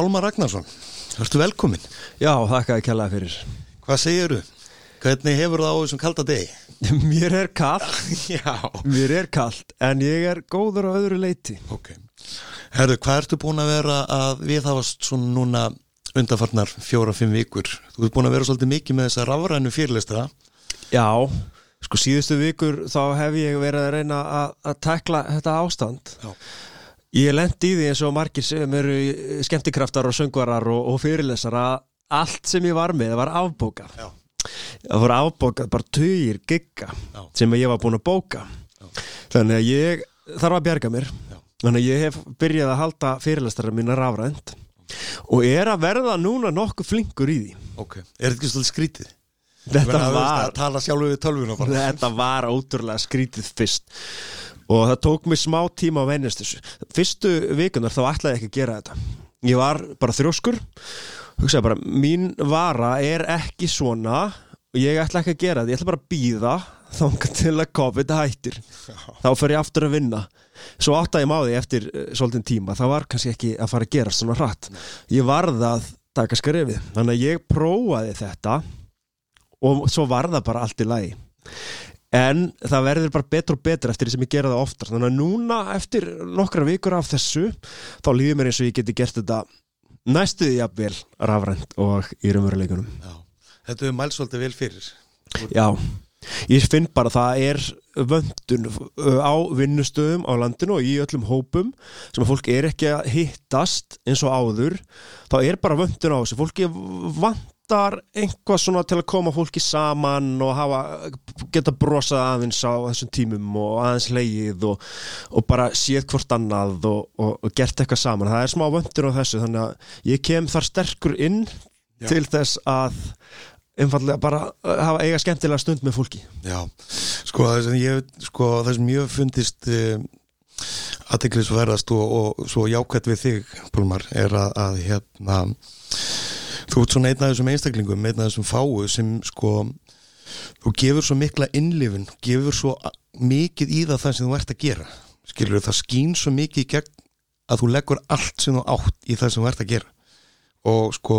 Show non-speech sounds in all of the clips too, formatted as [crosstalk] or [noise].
Pálmar Ragnarsson, hörstu velkomin. Já, þakka að kjallaði fyrir. Hvað segir þú? Hvernig hefur það á þessum kalda degi? [laughs] Mér er kallt, [laughs] mér er kallt, en ég er góður á öðru leiti. Ok. Herru, hvað ertu búin að vera að við hafast svona núna undanfarnar fjóra-fimm vikur? Þú ert búin að vera svolítið mikið með þessa rafrænu fyrirlestra. Já, sko síðustu vikur þá hef ég verið að reyna að, að tekla þetta ástand. Já. Ég lendi í því eins og margir sem eru skemmtikraftar og söngvarar og, og fyrirlesar að allt sem ég var með var afbókað. Já. Það voru afbókað bara tugir gigga Já. sem ég var búin að bóka. Þannig að ég þarf að bjarga mér. Já. Þannig að ég hef byrjað að halda fyrirlestara mína rafrænt og er að verða núna nokkuð flinkur í því. Ok. Er þetta ekki svolítið skrítið? Þetta var, þetta var ótrúlega skrítið fyrst og það tók mig smá tíma að venjast þessu. Fyrstu vikunar þá ætlaði ég ekki að gera þetta. Ég var bara þrjóskur, hugsaði bara, mín vara er ekki svona og ég ætla ekki að gera þetta, ég ætla bara að býða þangað til að COVID hættir. Þá fer ég aftur að vinna. Svo áttaði ég máði eftir uh, svolítið tíma, það var kannski ekki að fara að gera svona hratt. Ég varð að taka skrefið, þannig að ég prófaði þetta og svo var það bara allt í lagi en það verður bara betur og betur eftir því sem ég gera það oftar. Þannig að núna eftir nokkra vikur af þessu þá líður mér eins og ég geti gert þetta næstuði jafnvel rafrænt og í raunveruleikunum. Þetta er mæl svolítið vel fyrir. Já, ég finn bara að það er vöndun á vinnustöðum á landinu og í öllum hópum sem að fólk er ekki að hittast eins og áður. Þá er bara vöndun á þessu. Fólki vantar einhvað svona til að koma fólki saman og hafa, geta brosað aðeins á þessum tímum og aðeins leið og, og bara séð hvort annað og, og, og gert eitthvað saman það er smá vöndun á þessu þannig að ég kem þar sterkur inn Já. til þess að einfallega bara uh, hafa eiga skemmtilega stund með fólki Já, sko það sem ég sko það sem ég hef fundist uh, aðteglisverðast og, og svo jákvætt við þig, Pálmar er að, að hérna þú ert svona einn af þessum einstaklingum, einn af þessum fáu sem sko þú gefur svo mikla innlifun gefur svo mikið í það það sem þú ert að gera. Skilur það skín svo mikið í gegn að þú leggur allt sem þú átt í það sem þú ert að gera. Og sko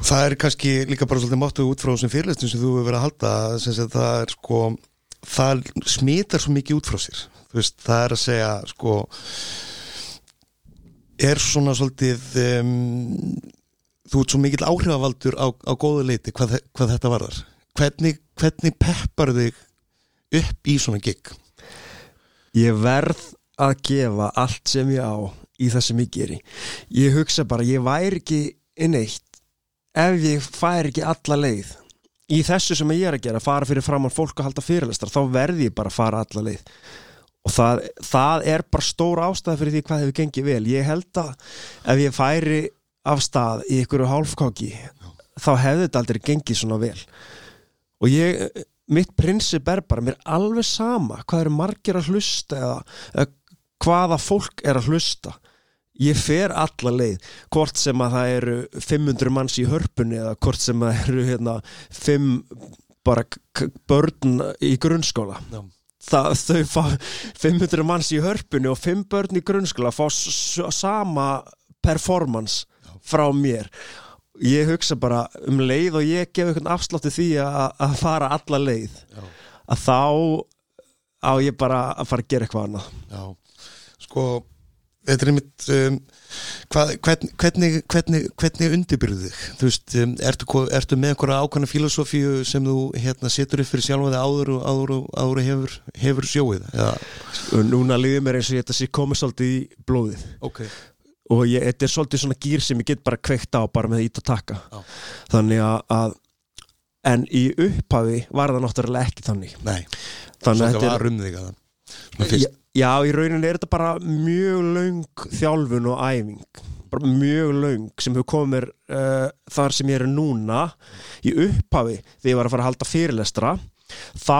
það er kannski líka bara svolítið máttu út frá þessum fyrirlestum sem þú hefur verið að halda sem sagt, það er sko það smitar svo mikið út frá sér. Veist, það er að segja sko er svona svolítið um, þú ert svo mikill áhrifavaldur á, á góðu leiti hvað, hvað þetta varðar hvernig, hvernig peppar þig upp í svona gig Ég verð að gefa allt sem ég á í það sem ég geri. Ég hugsa bara, ég væri ekki inn eitt ef ég fær ekki alla leið. Í þessu sem ég er að gera, fara fyrir framann fólk og halda fyrirlestar, þá verði ég bara að fara alla leið. Og það, það er bara stór ástæð fyrir því hvað hefur gengið vel. Ég held að ef ég færi af stað í ykkur hálfkáki, þá hefði þetta aldrei gengið svona vel. Og ég, mitt prinsip er bara, mér alveg sama hvað eru margir að hlusta eða, eða hvaða fólk er að hlusta ég fer alla leið hvort sem að það eru 500 manns í hörpunni eða hvort sem að eru hérna, 5 bara börn í grunnskóla Já. það, þau fá 500 manns í hörpunni og 5 börn í grunnskóla fá sama performance frá mér ég hugsa bara um leið og ég gef einhvern afslátti því að, fara alla leið Já. að þá á ég bara að fara að gera eitthvað annað Já, sko þetta er einmitt um, hvað, hvern, hvernig, hvernig, hvernig undirbyrðu þig? Þú veist, um, ertu, ertu með einhverja ákvæmna filosófíu sem þú hérna, setur upp fyrir sjálfa þig áður og áður, og áður hefur, hefur sjóið? Ja, núna líður mér eins og ég þetta sé komið svolítið í blóðið ok, og ég, þetta er svolítið svona gýr sem ég get bara kveikt á bara með ít að taka Já. þannig að, en í upphafi var það náttúrulega ekki þannig. Nei, þannig að þetta var um Svona fyrst, Já, í rauninni er þetta bara mjög löng þjálfun og æfing. Bara mjög löng sem hefur komið uh, þar sem ég er núna. Í upphafi þegar ég var að fara að halda fyrirlestra þá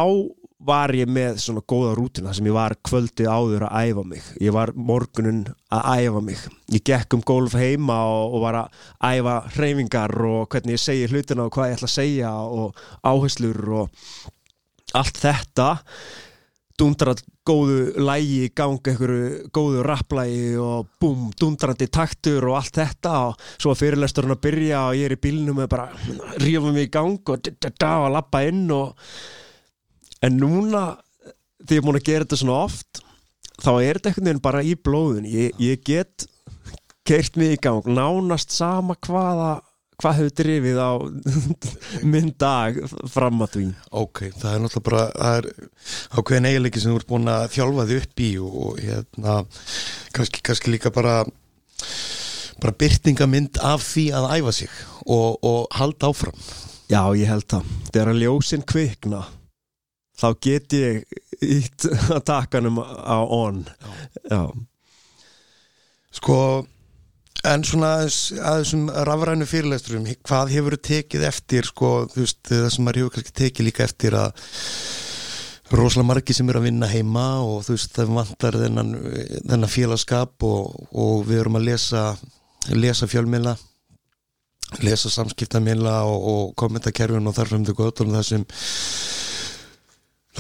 var ég með svona góða rútina sem ég var kvöldið áður að æfa mig. Ég var morgunin að æfa mig. Ég gekk um gólf heima og, og var að æfa hreyfingar og hvernig ég segi hlutina og hvað ég ætla að segja og áherslur og allt þetta dundrat góðu lægi í gang, einhverju góðu rapplægi og búm, dundrandi taktur og allt þetta. Og svo að fyrirlesturinn að byrja og ég er í bílnum og bara rífa mig í gang og og lappa inn og en núna því ég er búin að gera þetta svona oft þá er þetta einhvern veginn bara í blóðun ég, ég get keirt mig í gang nánast sama hvaða hvað hefur drifið á [laughs] minn dag fram að því. Ok, það er náttúrulega bara það er ákveðin eiginleiki sem þú ert búin að þjálfa þig upp í og, og hérna kannski, kannski líka bara bara byrtingamind af því að æfa sig og, og halda áfram. Já, ég held það. Þegar að ljósinn kvikna þá get ég ítt að takanum á on Já. Já, Sko, en svona aðeins, að þessum rafrænu fyrirlesturum, hvað hefur þú tekið eftir, sko, veist, það sem maður hefur kannski tekið líka eftir að rosalega margi sem eru að vinna heima og þú veist, það vantar þennan, þennan félagskap og, og við erum að lesa, lesa fjölmiðla, lesa samskiptamila og, og kommentakerfin og þarfum þau gott og það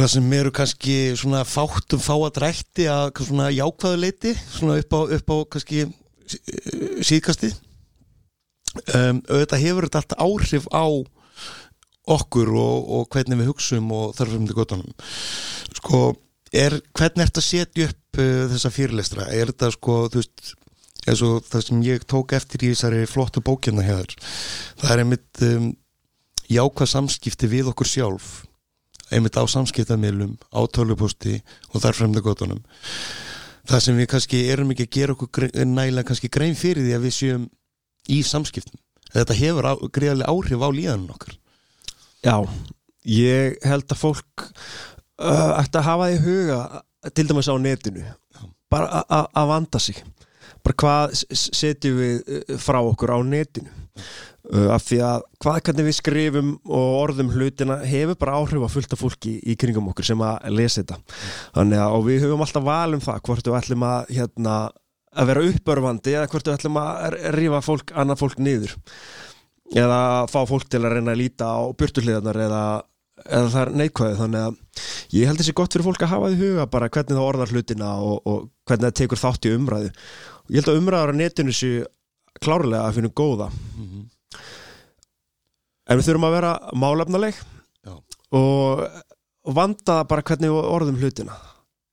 það sem eru kannski svona fátum fáadrætti að svona jákvæðu leiti svona upp á, upp á kannski sí- síðkasti um, auðvitað hefur þetta allt áhrif á okkur og, og hvernig við hugsum og þarfum til gottunum sko, er, hvernig ert að setja upp uh, þessa fyrirlestra? Er þetta sko, þú veist eins og það sem ég tók eftir í þessari flottu bókina hér það er einmitt um, jákvæð samskipti við okkur sjálf einmitt á samskiptamilum, á töluposti og þar fremda gotunum það sem við kannski erum ekki að gera okkur nægilega kannski grein fyrir því að við séum í samskiptum. Þetta hefur greiðarlega áhrif á líðanum okkar. Já, ég held að fólk uh, ætti að hafa það í huga til dæmis á netinu bara a- a- að vanda sig. Bara hvað setjum við uh, frá okkur á netinu uh, af því að hvað hvernig við skrifum og orðum hlutina hefur bara áhrif að fullta fólki í kringum okkur sem að lesa þetta. Þannig að við höfum alltaf val um það hvort við ætlum að hérna að vera uppörfandi eða hvort við ætlum að rífa fólk, annað fólk niður. Eða fá fólk til að reyna að líta á burtuhliðarnar eða, eða það er neikvæði þannig að ég held þessi gott fyrir fólk að hafa því huga bara hvernig það orðar hlutina og, og hvernig það tekur þátt í umræðu. Og ég held að umræður á netinu séu klárlega að finna góða en við þurfum að vera málefnaleg Já. og, vanda bara hvernig við orðum hlutina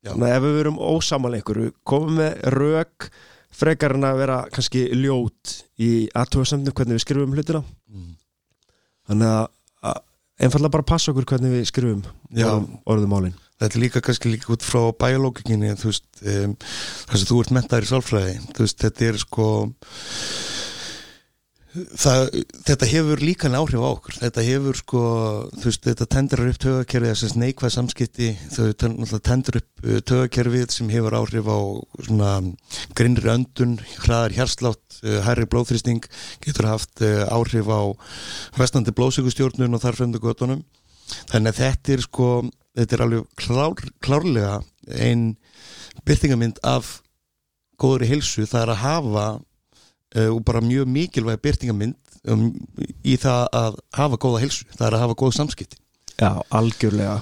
Já. þannig að ef við verum ósamanleikur við komum með rök frekar en að vera kannski ljót í aðtúasemnum hvernig við skrifum hlutina mm. þannig að, einfallega bara passa okkur hvernig við skrifum Já. orðum, orðum málin þetta er líka kannski líka út frá biológikinni þú veist, um, þess að þú ert mentaður í sálfræði, þú veist, þetta er sko það, þetta hefur líka áhrif á okkur. Þetta hefur sko, þú veist, þetta tendur upp tögakerfið, þess neikvæð samskipti þau tendur upp tögakerfið sem hefur áhrif á svona grinnri öndun, hraðar hjarslátt hærri blóðþrýsting getur haft áhrif á vestandi blóðsökustjórnun og þar fremdu göttunum þannig að þetta er sko þetta er alveg klár, klárlega ein byrtingamind af góðri heilsu, það er að hafa uh, og bara mjög mikilvæg byrtingamind um, í það að hafa góða heilsu, það er að hafa góð samskipti. Já, algjörlega.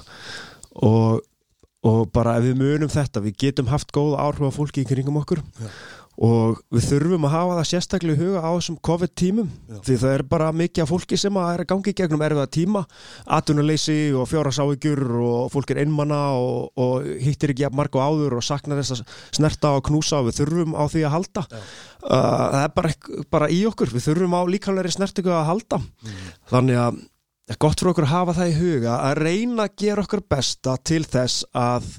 Og, og bara ef við munum þetta, við getum haft góða áhrif á fólki í kringum okkur. Já. Og við þurfum að hafa það sérstaklega í huga á þessum COVID-tímum því það er bara mikið af fólki sem er að gangi í gegnum erfiða tíma. Atvinnuleysi og fjórasáhyggjur og fólk er einmana og, og hittir ekki marg og áður og saknar þess að snerta og knúsa og við þurfum á því að halda. Uh, það er bara, bara í okkur. Við þurfum á líkanlega snertingu að halda. Þannig að það er gott fyrir okkur að hafa það í huga að reyna að gera okkur besta til þess að,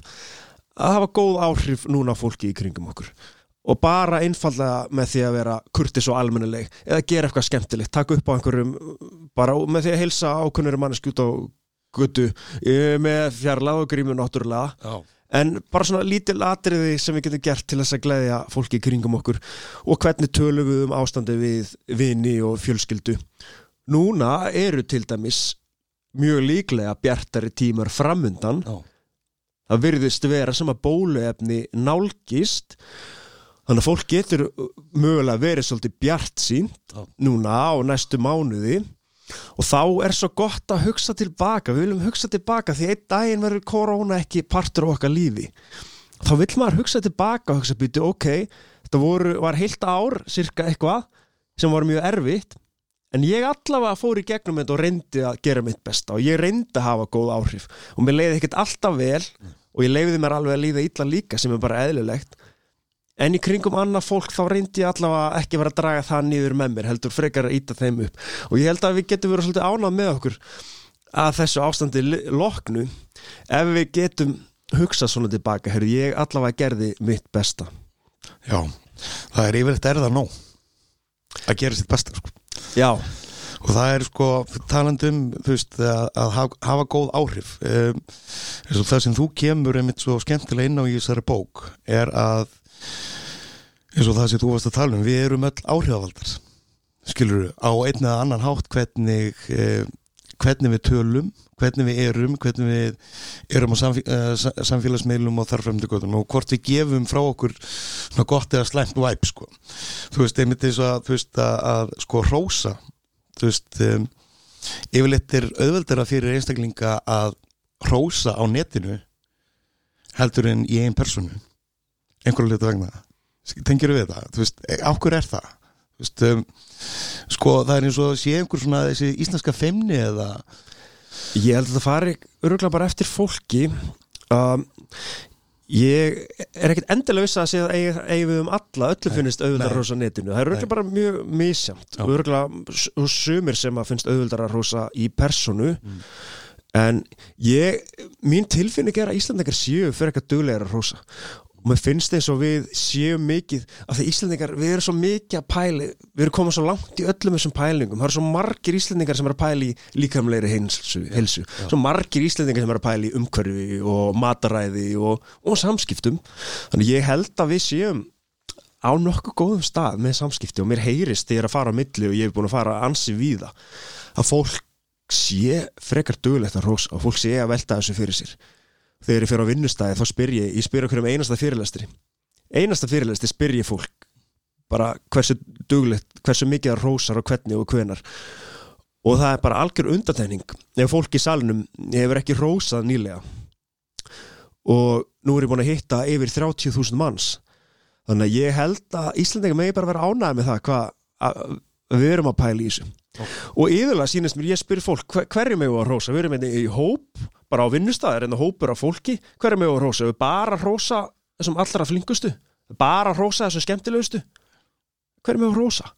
að hafa góð áhrif núna fólki í kringum okkur og bara einfallega með því að vera kurtis og almennileg. Eða gera eitthvað skemmtilegt, taka upp á einhverjum bara með því að heilsa ákunnur manneski út á guttu með fjarlag og grímu náttúrulega. Já. en bara svona lítil atriði sem við getum gert til þess að gleðja fólki kringum okkur. Og hvernig tölum við um ástandi við vini og fjölskyldu. Núna eru til dæmis mjög líklega bjartari tímar framundan. Já. það virðist vera sem að bóluefni nálgist þannig að fólk getur mögulega verið svolítið bjart sínt núna á næstu mánuði. Og þá er svo gott að hugsa tilbaka við viljum hugsa tilbaka því einn daginn verður korona ekki partur á okkar lífi. Þá vil maður hugsa tilbaka og hugsa býtu ok, þetta voru, var heilt ár cirka eitthvað sem var mjög erfitt en ég allavega fór í gegnum þetta og reyndi að gera mitt besta og ég reyndi að hafa góð áhrif. Og mér leiði ekkert alltaf vel og ég leiði mér alveg að líða illa líka sem er bara eðlilegt en í kringum annað fólk þá reyndi ég allavega ekki vera að draga það niður með mér heldur frekar að íta þeim upp. Og ég held að við getum verið svolítið ánað með okkur að þessu ástandi loknu ef við getum hugsað svona tilbaka, herru ég allavega gerði mitt besta. Já, það er yfirleitt erða nóg að gera sitt besta sko. Já, og það er sko talandum veist að, að hafa, hafa góð áhrif. Um, það sem þú kemur einmitt svo skemmtilega inn á í þessari bók er að eins og það sem þú varst að tala um við erum öll áhrifavaldar skilur á einn eða annan hátt hvernig eh, hvernig við tölum hvernig við erum, hvernig við erum á uh, samfélagsmeilum og þarfremdu gotum og hvort við gefum frá okkur svona gott eða slæmt væp sko. þú veist, einmitt þess að þú veist að, að sko rósa þú veist um, yfirleitt er auðveldara fyrir einstaklinga að rósa á netinu heldur en í einn personu einhverju litur vegna. Tengir við það, þú veist, áhver er það? Þú veist um, sko það er eins og sé einhver svona þessi íslenska femni eða ég held að það fari öruglega bara eftir fólki. Um, ég er ekkert endilega viss að segja að eigi við um alla öllu finnist auðvöldar rosa netinu. Það er öruglega bara mjög misjamt og öruglega sumir sem að finnst auðvöldar rosa í personu. Mm. en ég mín tilfinning er að Íslandingar séu fyrir eitthvað duglegar rosa og mér finnst eins og við séum mikið af því Íslandingar, við erum svo mikið að pæli við erum komað svo langt í öllum þessum pælingum. Það eru svo margir Íslandingar sem er að pæli líkamleiri heilsu, heilsu. svo margir Íslandingar sem er að pæli umhverfi og mataræði og, og samskiptum. Þannig ég held að við séum á nokkuð góðum stað með samskipti og mér heyrist þegar að fara á milli og ég hef búin að fara ansi við það að fólk sé frekar dögulegt að rosa og fólk sé að velta þessu fyrir sér þegar ég fyrir á vinnustæði þá spyr ég, ég spyr okkur um einasta fyrirlestri. Einasta fyrirlestri spyr ég fólk bara hversu duglegt, hversu mikið það rósar og hvernig og hvenar og það er bara algjör undatækning ef fólk í salunum hefur ekki rósað nýlega og nú er ég búin að hitta yfir 30.000 manns. Þannig að ég held að Íslandingar megi bara vera ánægð með það hvað við erum að pæla í þessu okay. og yfirlega sínist mér, ég spyr fólk hver, hverju megu að rósa, við erum einnig í hóp bara á vinnustæðar en það hópur af fólki. Hverju með að rosa, við bara rosa þessum allra flingustu, bara rosa þessum skemmtilegustu. Hverju með að rosa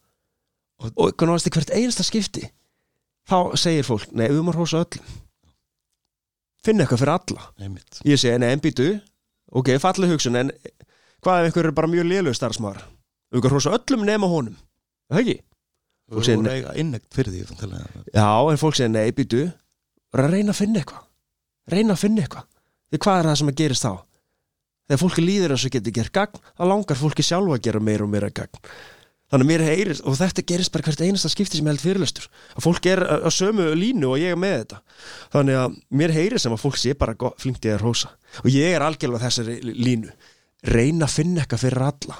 og, og hvernig hvert einasta skipti? Þá segir fólk, nei við erum að rosa öllum. Finna eitthvað fyrir alla. Einmitt. ég segi, nei en býtu ok, fallið hugsun, en hvað ef einhver er bara mjög liðlög starfsmar við erum að rosa öllum nema honum. Það ekki Þú voru eiga innegt fyrir því Já, en fólk segir, nei, býtu reyna að finna eitthvað. Reyna að finna eitthvað. Því hvað er það sem að gerist þá? Þegar fólki líður að það getur gert gagn þá langar fólki sjálfa að gera meira og meira gagn. Þannig að mér heyrist og þetta gerist bara hvert einasta skipti sem ég held fyrirlestur. Að fólk er á sömu línu og ég er með þetta. Þannig að mér heyrist sem að fólk sé bara flinkt í að rosa og ég er algjörlega þessari línu. Reyna að finna eitthvað fyrir alla.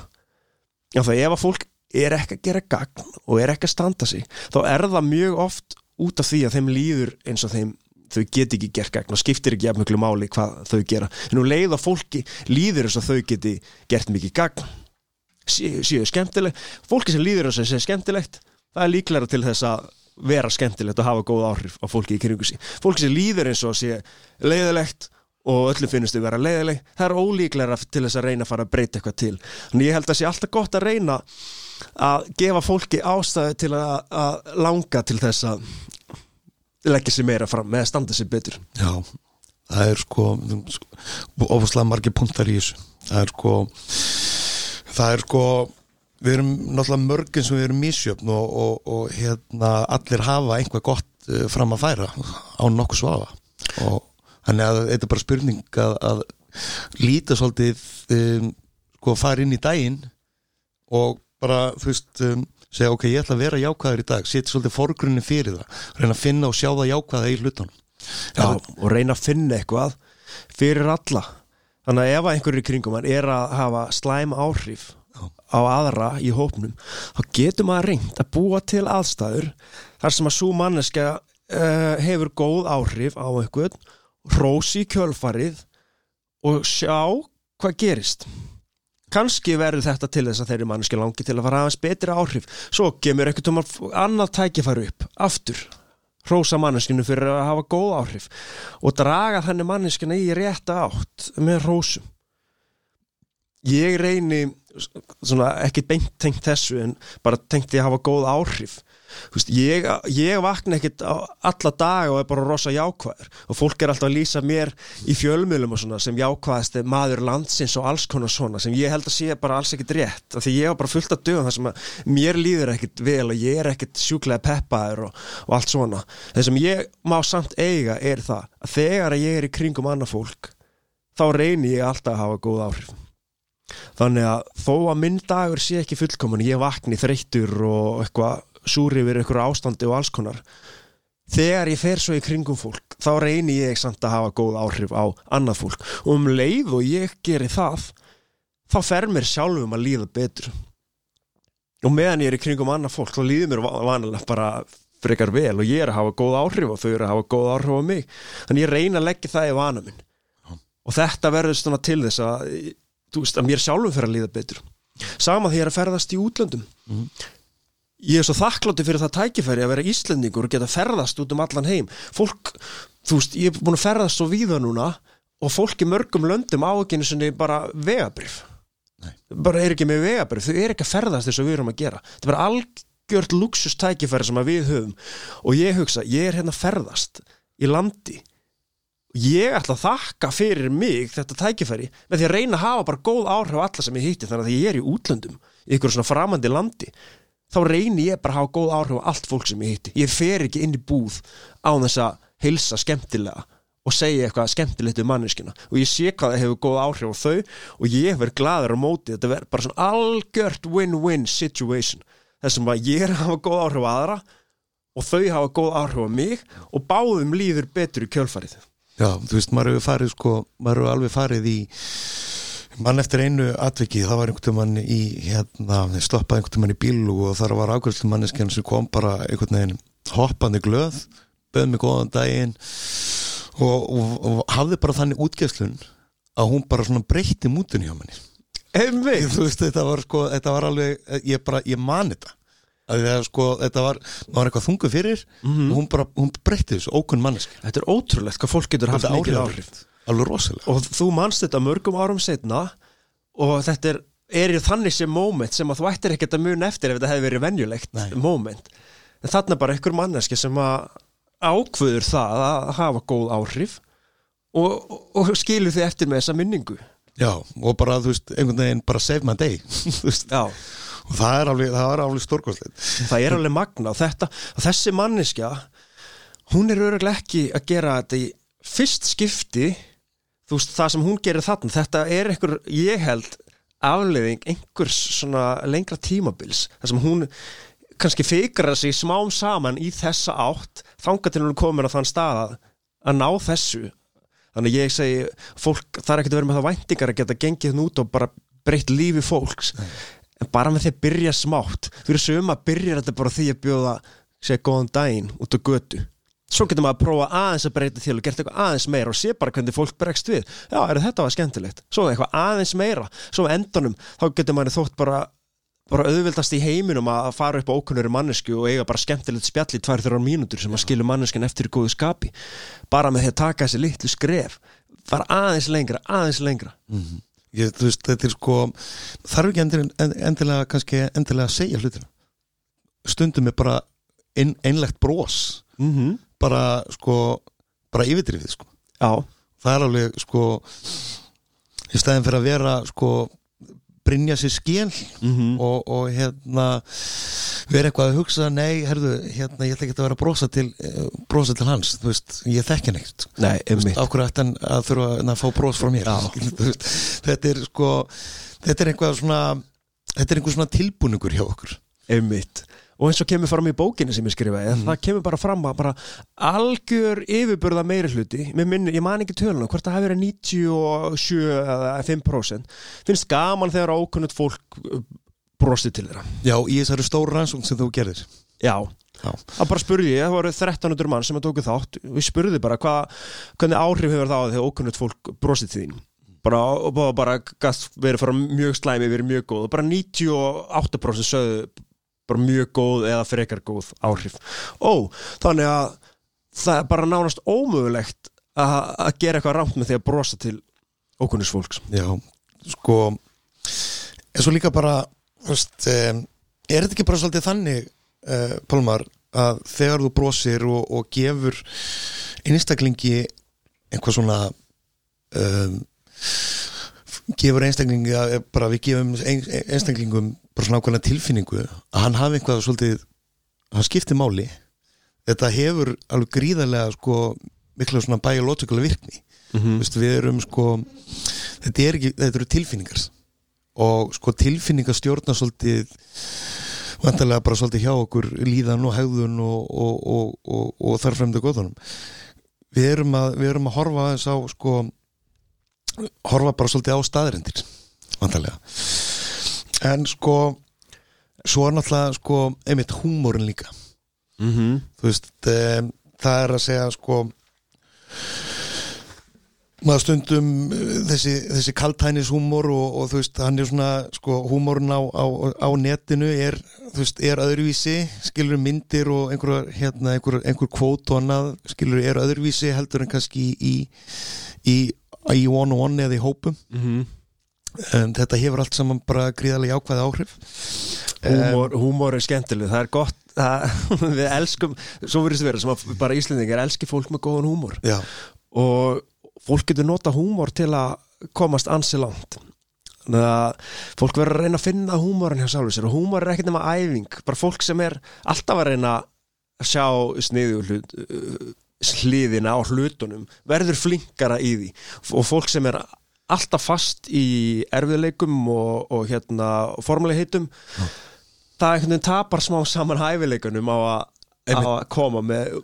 Já það ef að fólk er ekki að gera gagn og er ekki að standa sig þá er það mjög oft út af því að þeim líður eins og þeim þau get ekki gert gegn og skiptir ekki jafn mjög máli hvað þau gera. En nú leið að fólki líður þess að þau geti gert mikið gagn séu skemmtileg fólki sem líður þess að séu skemmtilegt það er líklæra til þess að vera skemmtilegt og hafa góð áhrif á fólki í kringu sí fólki sem líður eins og séu leiðilegt og öllum finnst þau vera leiðileg það er ólíklæra til þess að reyna að fara að breyta eitthvað til. Þannig ég held að sé alltaf gott að reyna að gefa fólki ástæði til að, að langa til þess að leggja sér meira fram með að standa sér betur. Já, það er sko ofaslega margir punktar í þessu. Það er sko það er sko við erum náttúrulega mörgin sem við erum mísjöfn og, og, og hérna allir hafa einhvað gott uh, fram að færa á nokkuð svafa. Og þannig að þetta er bara spurning að, að líta svolítið um, sko að fara inn í daginn og bara þú veist um, segja ok, ég ætla að vera jákvæður í dag setja svolítið fórgrunni fyrir það reyna að finna og sjá það jákvæða í hlutunum. Já, og reyna að finna eitthvað fyrir alla. Þannig að ef einhverju kringum hann er að hafa slæm áhrif á aðra í hópnum þá getur maður reynd að búa til aðstæður þar sem að svo manneska uh, hefur góð áhrif á einhvern rósi í kjölfarið og sjá hvað gerist. Kannski verður þetta til þess að þeirri manneski langi til að fara aðeins betri áhrif. Svo kemur einhvern tómar annað tækifæri upp aftur rósa manneskinu fyrir að hafa góð áhrif og draga þannig manneskina í rétta átt með rósum ég reyni svona, ekki beint tengt þessu en bara tengt ég að hafa góð áhrif Vist, ég, ég vakna ekkit alla dag og er bara rosa jákvæður. Og fólk er alltaf að lýsa mér í fjölmjölum og svona sem jákvæðast maður landsins og alls konar svona sem ég held að sé bara alls ekkit rétt. Af því ég var bara fullt af dögum þar sem að mér líður ekkit vel og ég er ekkit sjúklega peppaður og, og allt svona. Það sem ég má samt eiga er það að þegar ég er í kringum annað fólk þá reynir ég alltaf að hafa góð áhrif. Þannig að þó að minn dagur sé ekki fullkomun ég vakni þreyttur og eitthvað súri yfir einhverju ástandi og alls konar. Þegar ég fer svo í kringum fólk þá reynir ég samt að hafa góð áhrif á annað fólk. Og um leið og ég gerir það þá fer mér sjálfum að líða betur. Og meðan ég er í kringum annað fólk þá líður mér vanilega bara frekar vel og ég er að hafa góð áhrif og þau eru að hafa góð áhrif á mig. Þannig ég reyna að leggja það í vana minn. Og þetta verður svona til þess að, veist, að mér sjálfum fer að líða betur. Sama því ég er að ferðast í útlöndum. Mm ég er svo þakklátti fyrir það tækifæri að vera íslendingur og geta ferðast út um allan heim. Fólk, þú veist, ég er búin að ferðast svo víða núna og fólk í mörgum löndum á ekki eins og bara vegabrif Nei. bara er ekki með vegabrif þau er ekki að ferðast þess að við erum að gera. Þetta er bara algjört luxustækifæri sem við höfum. Og ég hugsa, ég er hérna ferðast í landi. Ég ætla að þakka fyrir mig þetta tækifæri með því að reyna að hafa bara góð áhrif á alla sem ég hýtti þannig að ég er í útlöndum í ykkur svona framandi landi þá reynir ég bara að hafa góð áhrif á allt fólk sem ég hitti. Ég fer ekki inn í búð á þess að hilsa skemmtilega og segja eitthvað skemmtilegt um manneskina og ég sé hvað það hefur góð áhrif á þau og ég verð gladur á móti. Þetta verður bara svona algjört win-win situation. Þessum að ég er að hafa góð áhrif á aðra og þau hafa góð áhrif á mig og báðum líður betur í kjölfarið. Já, þú veist, maður hefur farið sko, maður hefur alveg farið í mann eftir einu atvikið, það var einhvern mann í hérna, stoppaði einhvern mann í bílu og þar var ákveðslu manneskjan sem kom bara einhvern veginn hoppandi glöð böð mig góðan daginn og, og, og hafði bara þannig útgæslun að hún bara svona breytti mútun hjá manni. Þú veist þetta var sko, þetta var alveg ég bara, ég man þetta. Að það sko, þetta var, var eitthvað þungu fyrir mm -hmm. og hún bara, hún breytti þessu ókunn manneski. Þetta er ótrúlegt hvað fólk getur haft mikið áhrif alveg rosalega. Og þú manst þetta mörgum árum setna og þetta er, er þannig sem moment sem að þú ættir ekkert að muna eftir ef þetta hefði verið venjulegt Nei. moment. En þarna bara einhver manneski sem að ákvöður það að hafa góð áhrif og, og, og skilur þið eftir með þessa minningu. Já, og bara, þú veist, einhvern veginn bara save my day [laughs] og það er alveg, alveg stórkvæmslega Það er alveg magna og þetta, þessi manneskja hún er öruglega ekki að gera þetta í fyrst skipti þú veist, það sem hún gerir þarna þetta er einhver, ég held afleðing einhvers svona lengra tímabils, þar sem hún kannski fikra sig smám saman í þessa átt, þanga til hún komin á þann stað að, að ná þessu. Þannig ég segi, fólk er ekkert að vera með það væntingar að geta gengið nút og bara breytt lífi fólks. En bara með því að byrja smátt. Fyrir sögum að byrja þetta bara því að bjóða segja góðan daginn út á götu svo getur maður að prófa aðeins að breyta til og gera eitthvað aðeins meira og sé bara hvernig fólk bregst við. Já, er þetta var skemmtilegt, svo eitthvað aðeins meira. Svo endanum, þá getur maður þótt bara, bara auðvildast í heiminum að fara upp á ókunnuri mannesku og eiga bara skemmtilegt spjall í tvær þrjár mínútur sem að skilja manneskin eftir í góðu skapi. Bara með því að taka þessi litlu skref. Fara aðeins lengra, aðeins lengra. Mm -hmm. Ég, þú veist, þetta er sko þarf ekki endilega, endilega kannski endilega að segja hlutina. Stundum er bara ein, einlegt brós mm -hmm bara sko bara yfirdrifið sko. Já. það er alveg sko í stæðin fyrir að vera sko brinja sér skil mm -hmm. og, og hérna vera eitthvað að hugsa, nei, herðu hérna, ég ætla ekki að vera að brosa til eh, brosa til hans, þú veist, ég þekki neitt Nei, einmitt. Áhverju ætti hann að þurfa að fá bros frá mér [laughs] þetta er sko þetta er einhvað svona þetta er einhver svona tilbúningur hjá okkur. Einmitt og eins og kemur fram í bókinu sem ég skrifaði mm. það kemur bara fram að bara algjör yfirbörða meiri hluti minni, ég man ekki tölunum, hvort það hefur verið 97 eða 5% finnst gaman þegar ákunnut fólk uh, brostið til þeirra Já, í þessari stóru rannsókn sem þú gerðir Já, Já. það bara spurði ég, það voru 1300 mann sem að tóku þátt við spurði bara hva, hvernig áhrif hefur það á þegar ókunnult fólk brostið til þín bara, bara, bara verið frá mjög slæmi verið mjög góð bara 98% sögðu bara mjög góð eða frekar góð áhrif. Ó, þannig að það er bara nánast ómögulegt að, gera eitthvað rámt með því að brosa til ókunnus fólks. Já, sko en svo líka bara veist, er þetta ekki bara svolítið þannig uh, Pálmar að þegar þú brosir og, og gefur einstaklingi einhvað svona um, gefur einstaklingi bara við gefum ein, einstaklingum bara svona ákveðna tilfinningu að hann hafi einhvað svolítið hann skiptir máli. Þetta hefur alveg gríðarlega sko mikla svona biological virkni. Mm -hmm. Vist, við erum sko þetta, er ekki, þetta eru tilfinningar. Og sko tilfinningar stjórna svolítið vantarlega bara svolítið hjá okkur líðan og hegðun og, og, og, og þar fremdu góðunum. Við erum að, við erum að horfa aðeins á sko horfa bara svolítið á staðrendir vantarlega en sko svo er náttúrulega sko einmitt húmórin líka Mm -hmm. þú veist, um, það er að segja sko maður stundum uh, þessi, þessi kaltænis húmor og, og þú veist, hann er svona sko, húmorun á, á, á netinu er, þú veist, er öðruvísi skilur myndir og einhver hérna, einhver, einhver kvót og annað skilur er öðruvísi heldur en kannski í í, í one on one eða í hópum Mm -hmm. Um, þetta hefur allt saman bara gríðarlega jákvæði áhrif. Húmor, húmor er skemmtileg, það er gott það, [laughs] við elskum, svo verður þetta vera sem bara Íslendingar elski fólk með góðan húmor. Já, og fólk getur nota húmor til að komast ansi langt. Þannig að fólk verður að reyna að finna húmorin hjá sjálfur sér. Og húmor er ekkert nema æfing. Bara fólk sem er alltaf að reyna að sjá sniðu hlut, uh, hliðina á hlutunum verður flinkara í því. Og fólk sem er alltaf fast í erfiðleikum og, og hérna formuleihitum það einhvern veginn tapar smá saman hæfileikunum á að, koma með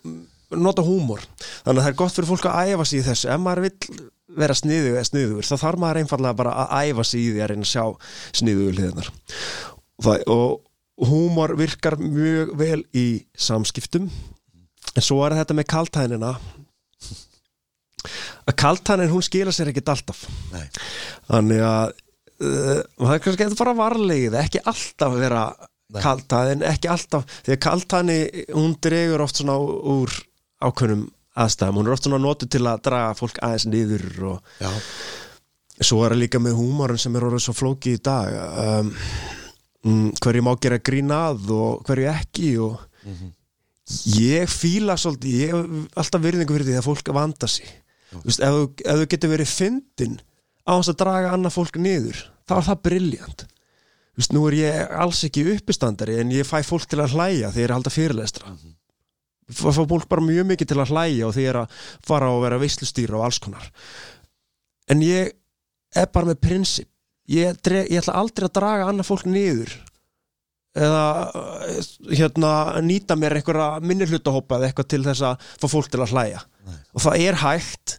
nota húmor. Þannig að það er gott fyrir fólk að æfa sig í þessu. Ef maður vill vera sniðu eða sniður þá þarf maður einfallega bara að æfa sig í því að reyna að sjá sniðu hliðnar og, húmor virkar mjög vel í samskiptum. En svo er þetta með kaltænina að kaltænin hún skila sér ekkit alltaf. Nei. þannig að uh, það er kannski eitthvað bara varlegið ekki alltaf vera kaltæðin ekki alltaf, því að kaltæni hún dregur oft svona úr ákveðnum aðstæðum, hún er oft svona notu til að draga fólk aðeins niður og já, svo er það líka með húmorinn sem er orðið svo flóki í dag. Um, um, hverju má gera grínað og hverju ekki og ég fíla svolítið, ég hef alltaf virðingu fyrir því að fólk vanda sig Vist, ef, þú- ef þú getur verið fyndin á þess að draga annað fólk niður þá er það briljant Vist, nú er ég alls ekki uppistandari en ég fæ fólk til að hlæja þegar ég er að halda fyrirlestra. Mm fá fólk bara mjög mikið til að hlæja og því er að fara og vera veislustýra og alls konar. En ég er bara með prinsip. Ég, ég ætla aldrei að draga annað fólk niður eða eh, hérna nýta mér einhverja minni hlutahópa eða eitthvað til þess að fá fólk til að hlæja. Nei. og það er hægt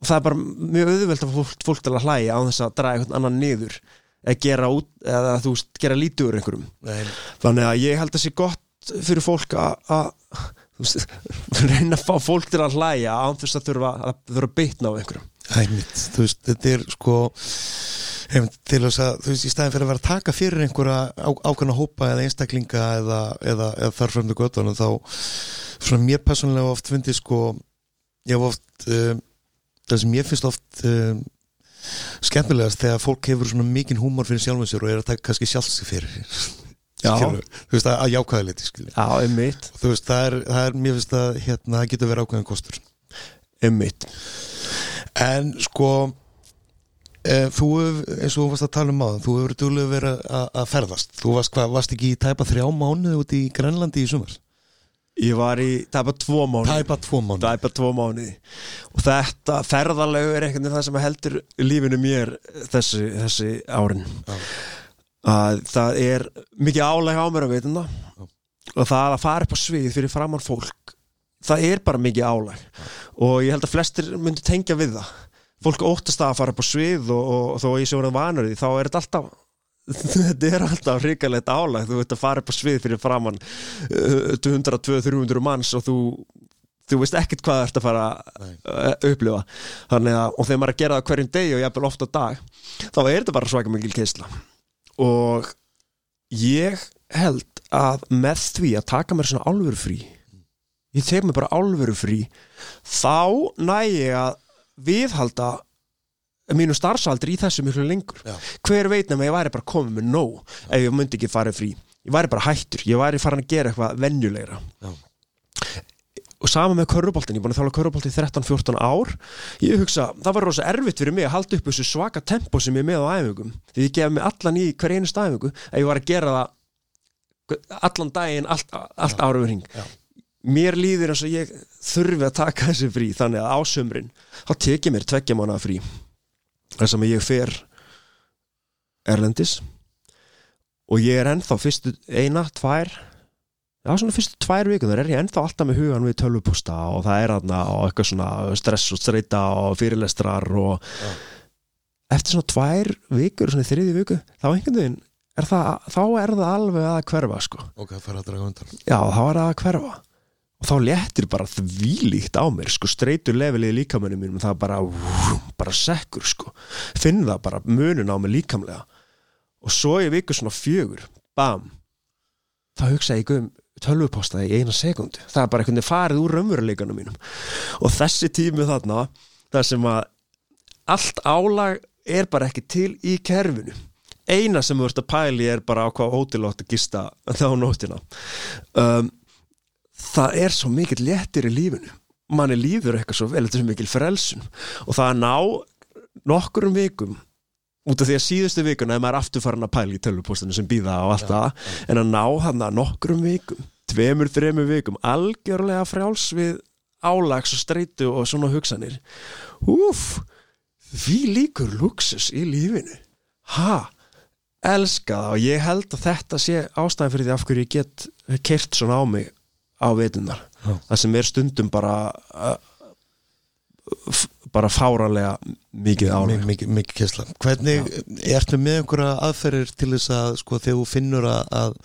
og það er bara mjög auðvelt að fá fólk, fólk til að hlæja á þess að draga einhvern annan niður eða gera, út, eða, þú veist, gera lítið úr einhverjum. Nei, þannig að ég held að sé gott fyrir fólk að [laughs] reyna að fá fólk til að hlæja án þess að þurfa að að bitna á einhverjum Æmitt, þú veist, þetta er sko til þess að, þú veist, í staðin fyrir að vera að taka fyrir einhverja á, ákveðna hópa eða einstaklinga eða, eða, eða þarfremdu göttunum þá, svona mér personlega oft fyndi sko, ég hef oft um, það sem ég finnst oft um, skemmtilegast þegar fólk hefur svona mikinn húmor fyrir sjálfum sér og er að taka kannski sjálfsig fyrir [laughs] Skilurðu? þú veist, að, að jákvæða liti skilur. Já, einmitt, þú veist, það er, það er mér finnst að hérna, það getur verið ákveðin kostur einmitt. En sko e, þú hef, eins og þú varst að tala um áðan þú hefur duglega verið að, að ferðast. Þú varst, hvað, varst ekki í tæpa þrjá mánuði út í Grænlandi í sumar? Ég var í tæpa tvo mánu Tæpa tvo mánuði. Tæpa tvo mánu og þetta ferðalegu er einhvern veginn það sem heldur lífinu mér þessi, þessi árin. Já. að það er mikið álæg á mér að veitum það. Og það að fara upp á svið fyrir framann fólk það er bara mikið álæg og ég held að flestir myndi tengja við það. Fólk óttast að fara upp á svið og, og, þó ég sé orðin vanur því þá er þetta alltaf [laughs] þetta er alltaf hrikalegt álag. Þú veit að fara upp á svið fyrir framann uh, 200-200-300 manns og þú, þú veist ekkert hvað það ert að fara að upplifa. Þannig að, og þegar maður er að gera það hverjum degi og jafnvel ofta á dag þá er þetta bara svaka mikil keisla. Og ég held að með því að taka mér svona álveru frí ég tek mér bara álveru frí. Þá næ ég að viðhalda mínu starfsaldri í þessu miklu lengur. Já. hver veit nema ég væri bara komið með nóg ef ég myndi ekki farið frí. Ég væri bara hættur, ég væri farin að gera eitthvað venjulegra. Já. og sama með körruboltin, ég er búin að þála körrubolti í 13-14 ár. Ég hugsa, það var rosa erfitt fyrir mig að halda upp þessu svaka tempo sem ég er með á æfingum. Því ég gef mig allan í hver einu stæfingu ef ég var að gera það allan daginn, allt, allt ára við hring. Já. Mér líður eins og ég þurfi að taka þessi frí þannig að á sömrin þá tek ég mér tveggja mánuða frí. Þar sem ég fer erlendis og ég er ennþá fyrstu eina, tvær já svona fyrstu tvær vikum þar er ég ennþá alltaf með hugan við tölvuposta og það er aðna og eitthvað svona stress og streita og fyrirlestrar og Já. eftir svona tvær vikur, svona þriði viku þá einhvern veginn er það, þá er það alveg að hverfa sko. Ok, það fara að draga undan. Já, þá er það að hverfa þá léttir bara þvílíkt á mér sko, streitur levelið í líkamönnum mínum það bara, bara sekkur sko. Finn það bara munun á mig líkamlega. Og svo ég viku svona fjögur bam þá hugsa ég um tölvupostaði í eina sekundu það er bara einhvern veginn farið úr raunveruleikanum mínum. Og þessi tími þarna þar sem að allt álag er bara ekki til í kerfinu. Eina sem þú ert að pæli er bara á hvað hótel átt að gista þá nóttina. Um, það er svo mikill léttir í lífinu. Manni líður eitthvað svo vel, þetta er svo mikil frelsun. Og það að ná nokkurum vikum út af því að síðustu vikuna er maður aftur farin að pæla í tölvupostinu sem býða á allt það. En að ná hann að nokkurum vikum tveimur, þreimur vikum algjörlega frjáls við álags og streitu og svona hugsanir. Úf því líkur luxus í lífinu. Ha, elska það. Og ég held að þetta sé ástæðan fyrir því af hverju ég get kert svona á mig á veitunar það sem er stundum bara uh, bara fáralega mikið álag mikið, mikið kessla hvernig, ertu með einhverja aðferðir til þess að sko þegar þú finnur að, að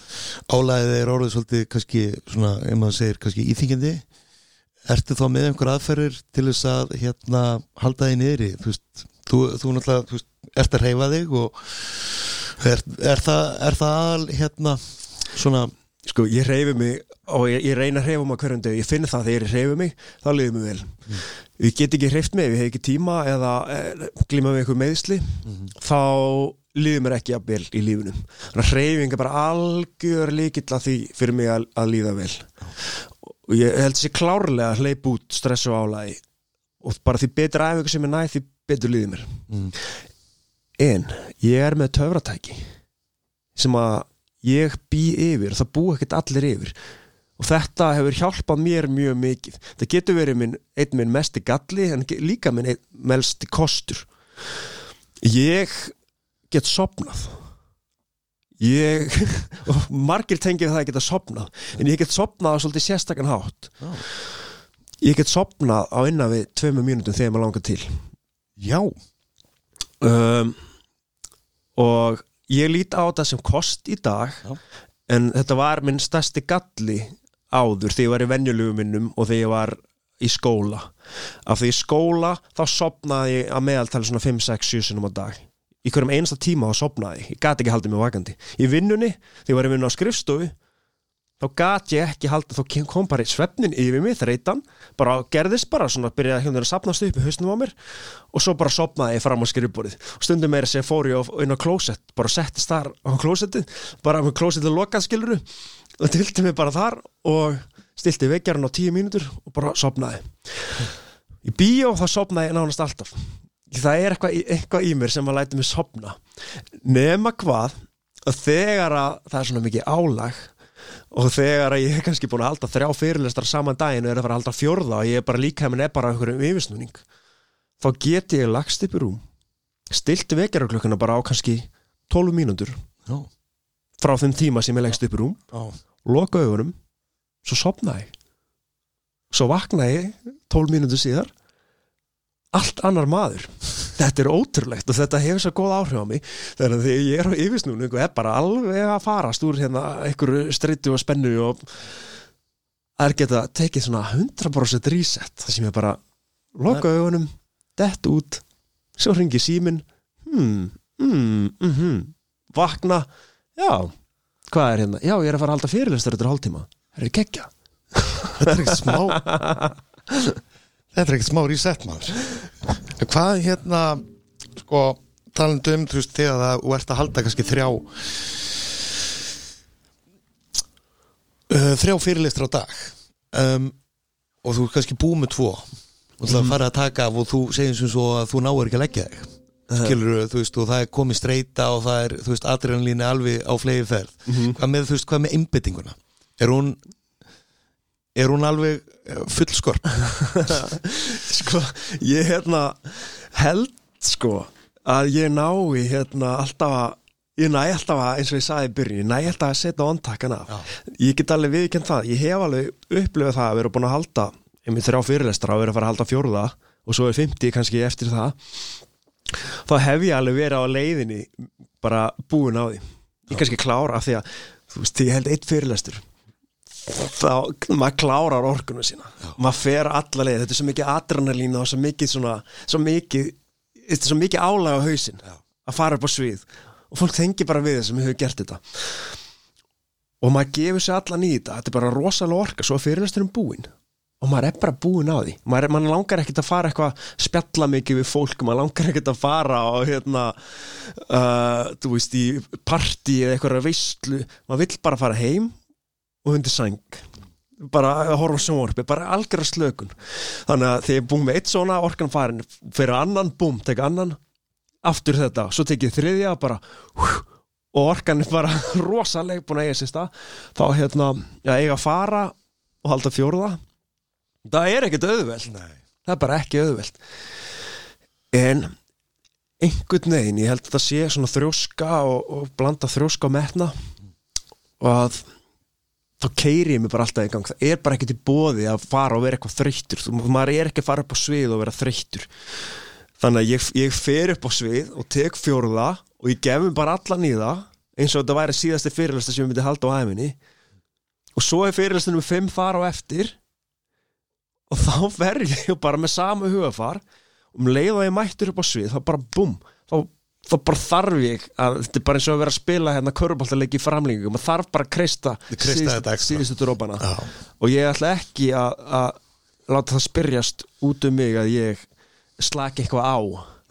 álæðið er orðið svolítið kannski svona, ef maður segir kannski íþingjandi ertu þá með einhverja aðferðir til þess að hérna halda þig niðri? Þú veist, þú, þú náttúrulega þú veist, ert að reyfa þig og er, er það, er það aðal hérna svona sko ég reyfi mig og ég, ég reyna að reyfa mig hverjum deg ég finn það þegar ég reyfi mig, þá liður mig vel. Ég get ekki reyft mig ég hef ekki tíma eða eh, glíma við einhver meðsli þá líður mér ekki að vel í lífunum þannig að reyfing er bara algjör líkill að því fyrir mig að, að líða vel. Og ég held sér klárlega að hleyp út stress og álægi og bara því betur æfingu sem er næð því betur líður mér. Mm, en ég er með töfratæki sem að ég bý yfir það bú ekkert allir yfir og þetta hefur hjálpað mér mjög mikið. Það getur verið minn, einn minn mesti galli en líka minn einn mesti kostur. Ég get sopnað ég [laughs] og margir tengið það að geta sopnað en ég get sopnað á svolítið sérstakann hátt. Ég get sopnað á innan við tveimur mínútum þegar maður langar til. Já, um, og ég lít á þetta sem kost í dag Já. en þetta var minn stærsti galli áður þegar ég var í venjulegu minnum og þegar ég var í skóla. Af því í skóla þá sopnaði ég að meðaltali svona 5, 6, 7 sinum á dag. Í hverjum einasta tíma þá sopnaði ég. Gat ekki haldið mig vakandi. Í vinnunni, þegar ég var í vinnu á skrifstofu þá gat ég ekki haldið þá kom bara svefnin yfir mig, þreytan bara gerðist bara svona, byrjaði hérna að sapnast upp í hausnum á mér og svo bara sopnaði ég fram á skrifborðið. Og stundum meira sem fór ég inn á klósett bara settist þar á klósettið bara með klósettið lokað skiluru og tilti mig bara þar og stilti vekjarinn á tíu mínútur og bara sopnaði í bíó þá sopnaði ég nánast alltaf. Það er eitthvað, eitthvað í mér sem að læti mig sopna nema hvað að þegar að það er svona mikið álag og þegar að ég er kannski búin að halda þrjá fyrirlestar saman daginn og er að fara að halda fjórða og ég er bara líka hefðin er bara einhverjum yfirsnúning þá get ég lagst upp í rúm stilti vekjararklukkuna bara á kannski 12 mínútur frá þeim tíma sem ég leggst upp í rúm loka augunum svo sopnaði ég. Svo vaknaði ég 12 mínútur síðar. Allt annar maður. [laughs] Þetta er ótrúlegt og þetta hefur svo góð áhrif á mig. Þegar því ég er á yfirsnúning og er bara alveg að farast úr hérna einhverju streytu og spennu og það er geta tekið svona 100% reset. Það sem ég bara loka augunum dett út, svo ringi símin hmm, hmm, hmm, hmm. Vakna, já hvað er hérna, já ég er að fara að halda fyrirlistar eftir hálftíma, það er kekkja Þetta er ekkert smá Þetta er ekkert smá reset maður. Hvað hérna sko, talandi um þú veist þegar það, þú ert að halda kannski þrjá uh, þrjá fyrirlistra á dag um, og þú er kannski búið með tvo og þú ætlar að fara að taka af og þú segir sem svo að þú náir ekki að leggja þig skilur þú veist og það er komið streyta og það er þú veist adrenalínu alveg á flegi ferð hvað með þú veist hvað með einbyttinguna er hún er hún alveg eh, fullskorp [laughs] sko, ég hérna held sko að ég nái hérna alltaf að ég næ alltaf að, eins og ég sagði í byrjun ég næ alltaf að setja ondtakkan af Já. ég get alveg viðkjönd það, ég hef alveg upplifað það að vera búin að halda ég minn þrjá fyrirlestra að vera að fara að halda fjórða og svo er 50 kannski eftir það þá hef ég alveg verið á leiðinni bara búin á því. Ég kannski klára af því að þú veist, ég held eitt fyrirlestur. Þá, maður klárar orkunum sína. Maður fer alla leið, þetta er svo mikið adrenalína og svo mikið svona svo mikið, þetta er svo mikið álag á hausinn Já. að fara upp á svið. Og fólk þengi bara við þessum hefur gert þetta. Og maður gefur sér allan í þetta. Þetta er bara rosalega orka, svo fyrirlesturum búinn og maður er bara búinn á því. Maður, er, maður langar ekkert að fara eitthvað spjalla mikið við fólk, maður langar ekkert að fara og hérna uh, þú veist, í partí eða eitthvað veistlu, maður vill bara fara heim og undir sæng. Bara að horfa sjónvarpi, bara algjörða slökun. Þannig að þegar ég er búin með eitt svona orkan farin, fyrir annan, búm, tek annan aftur þetta, svo tek ég þriðja bara, hú, og orkan er bara [laughs] rosaleg búin að eiga sér stað. Þá hérna, já, eiga að fara og halda fjórða það er ekkert auðveld Nei. það er bara ekki auðveld en einhvern veginn, ég held að það sé svona þrjóska og, og blanda þrjóska og metna og að þá keiri ég mig bara alltaf í gang. Það er bara ekkert í bóði að fara og vera eitthvað þreyttur. Þú, maður er ekki að fara upp á svið og vera þreyttur. Þannig að ég, ég fer upp á svið og tek fjórða og ég gef mér bara allan í það eins og þetta væri síðasti fyrirlesta sem ég myndi halda á æfinni og svo er fyrirlestunum með fimm fara á eftir og þá verð ég bara með sama hugafar um leið og ég mættur upp á svið þá bara búm þá, þá bara þarf ég að þetta er bara eins og að vera að spila hérna köruboltaleiki í framlingum maður þarf bara að kreista Kreista síðustu drópana og ég ætla ekki að, að láta það spyrjast út um mig að ég slaki eitthvað á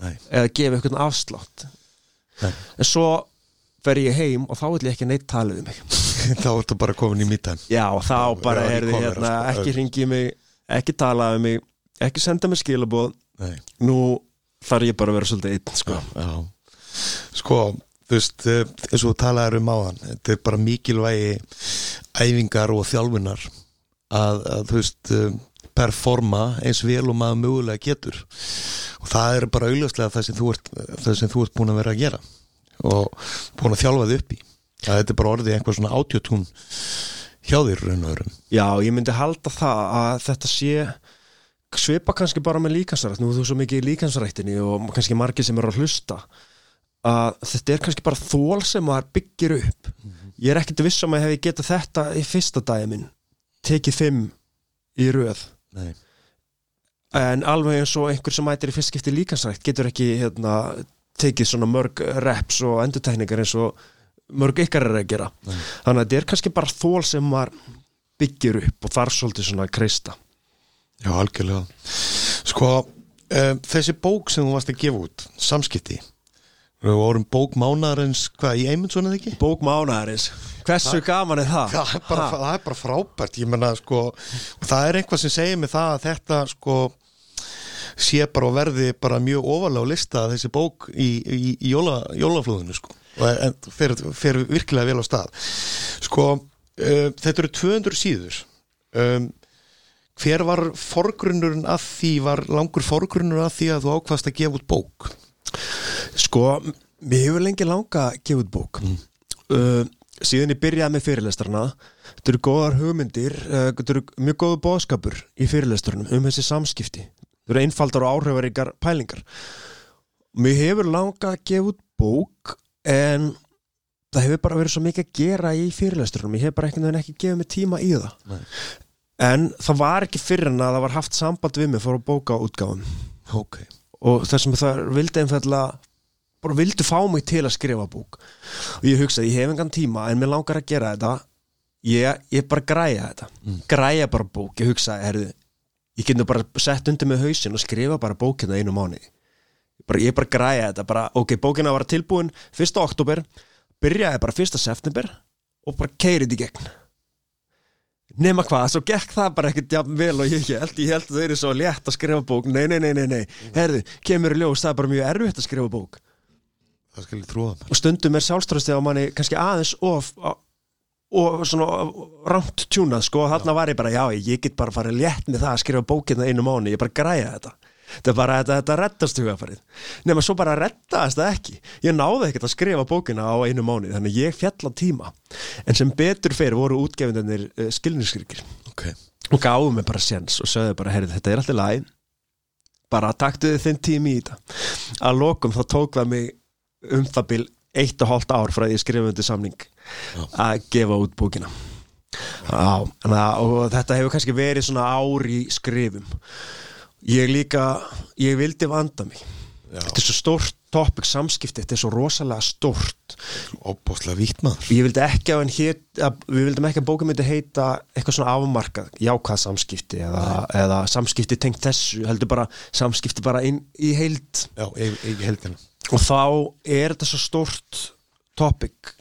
Nei. eða gefa eitthvað afslátt. Nei. en svo fer ég heim og þá vil ég ekki neitt tala um mig. [laughs] Þá ertu bara komin í mýtan já þá bara er þið hérna sko. ekki ringi mig, ekki tala um mig ekki senda mig skilaboð Nei. nú þarf ég bara að vera svolítið einn sko. Já. Sko, þú veist, eh, eins og þú talaðir um áðan, þetta er bara mikilvægi æfingar og þjálfunar að, að þú veist, eh, performa eins vel og maður mögulega getur og það er bara augljóslega það sem þú ert, það sem þú ert búin að vera að gera og búin að þjálfa þið upp í. Það er bara orðið einhver svona átjötún hjá þér raun og örum. já ég myndi halda það að þetta sé svipa kannski bara með líkansrætt nú er þú svo mikið í líkansrættinni og kannski margir sem eru að hlusta að þetta er kannski bara þól sem maður byggir upp ég er ekkert viss um að ég hefði getað þetta í fyrsta dagi minn tekið fimm í röð Nei. en alveg eins og einhver sem mætir í fyrstskipti líkansrætt getur ekki hérna, tekið svona mörg reps og endurtekningar eins og mörg ykkar er að gera Nei. þannig að þetta er kannski bara þól sem maður byggir upp og þarf svolítið svona að kreista Já, algjörlega. Sko, um, þessi bók sem þú varst að gefa út, samskipti, við vorum bók mánaðarins, hvað, í Eymundsson eða ekki? Bók mánaðarins, hversu gaman er það? [laughs] Það er, bara, það er bara frábært, ég menna, sko, það er einhvað sem segir mig það að þetta, sko, sé bara og verði bara mjög ofalega á lista þessi bók í, í, í jóla, jólaflóðinu, sko, en fer, fer virkilega vel á stað. Sko, uh, þetta eru 200 síður, um, hver var forgrunnurinn að því, var langur forgrunnur að því að þú ákvast að gefa út bók? Sko, mér hefur lengi langa að gefa út bók. Uh, síðan ég byrjaði með fyrirlestarna þetta eru góðar hugmyndir uh, þetta eru mjög góðu bóðskapur í fyrirlestarnum um þessi samskipti. Þetta eru einfaldar og áhrifaríkar pælingar. Mér hefur langað að gefa út bók en það hefur bara verið svo mikið að gera í fyrirlesturunum ég hef bara einhvern veginn ekki gefið mig tíma í það. Nei. en það var ekki fyrir en að það var haft samband við mig fór að bóka útgáfum ok, og þess að það vildi einfallega bara vildi fá mig til að skrifa bók. Og ég hugsaði, ég hef engan tíma en mér langar að gera þetta. Ég, ég bara græja þetta. Mm. græja bara bók, ég hugsaði, herðu ég get nú bara sett undir með hausinn og skrifa bara bókina einu mánu bara, ég bara græja þetta, bara, ok, bókina var tilbúin 1. oktober, byrjaði bara 1. september og bara keirið í gegn. Nema hvað, svo gekk það bara ekkert jafn vel og ég held, ég held að það er svo létt að skrifa bók, nei, nei, nei, nei, nei. Herðu, kemur í ljós, það er bara mjög erfitt að skrifa bók. Það skal ég trúa og stundum er sjálfströstið á manni kannski aðeins of og svona rámt tjúnað sko, þarna var ég bara, já, ég get bara farið létt með það að skrifa bókina einu mánu, ég bara græja þetta þetta er bara, þetta, þetta reddast hugafarið nema svo bara reddast það ekki. Ég náði ekkert að skrifa bókina á einu mánu þannig ég fjall á tíma. En sem betur fyrir voru útgefindanir uh, skilningskrykir ok, og gáðu mig bara séns og sögðu bara, heyrðu, þetta er alltaf læg bara taktuðu þinn tími í þetta. Að lokum þá tók það mig um það bil eitt og hálft ár frá því undir samning Já. að gefa út bókina. Já, að, og þetta hefur kannski verið svona ár í skrifum ég líka ég vildi vanda mig. Já, þetta er svo stórt topic samskipti þetta er svo rosalega stórt. Opbóðslega vítt maður. Ég vildi ekki að, hét, að við vildum ekki að bókum myndi heita eitthvað svona afmarkað jákvæð samskipti eða, eða samskipti tengt þessu heldur bara samskipti bara inn í heild. Já, ég, ég heldina og þá er þetta svo stórt topic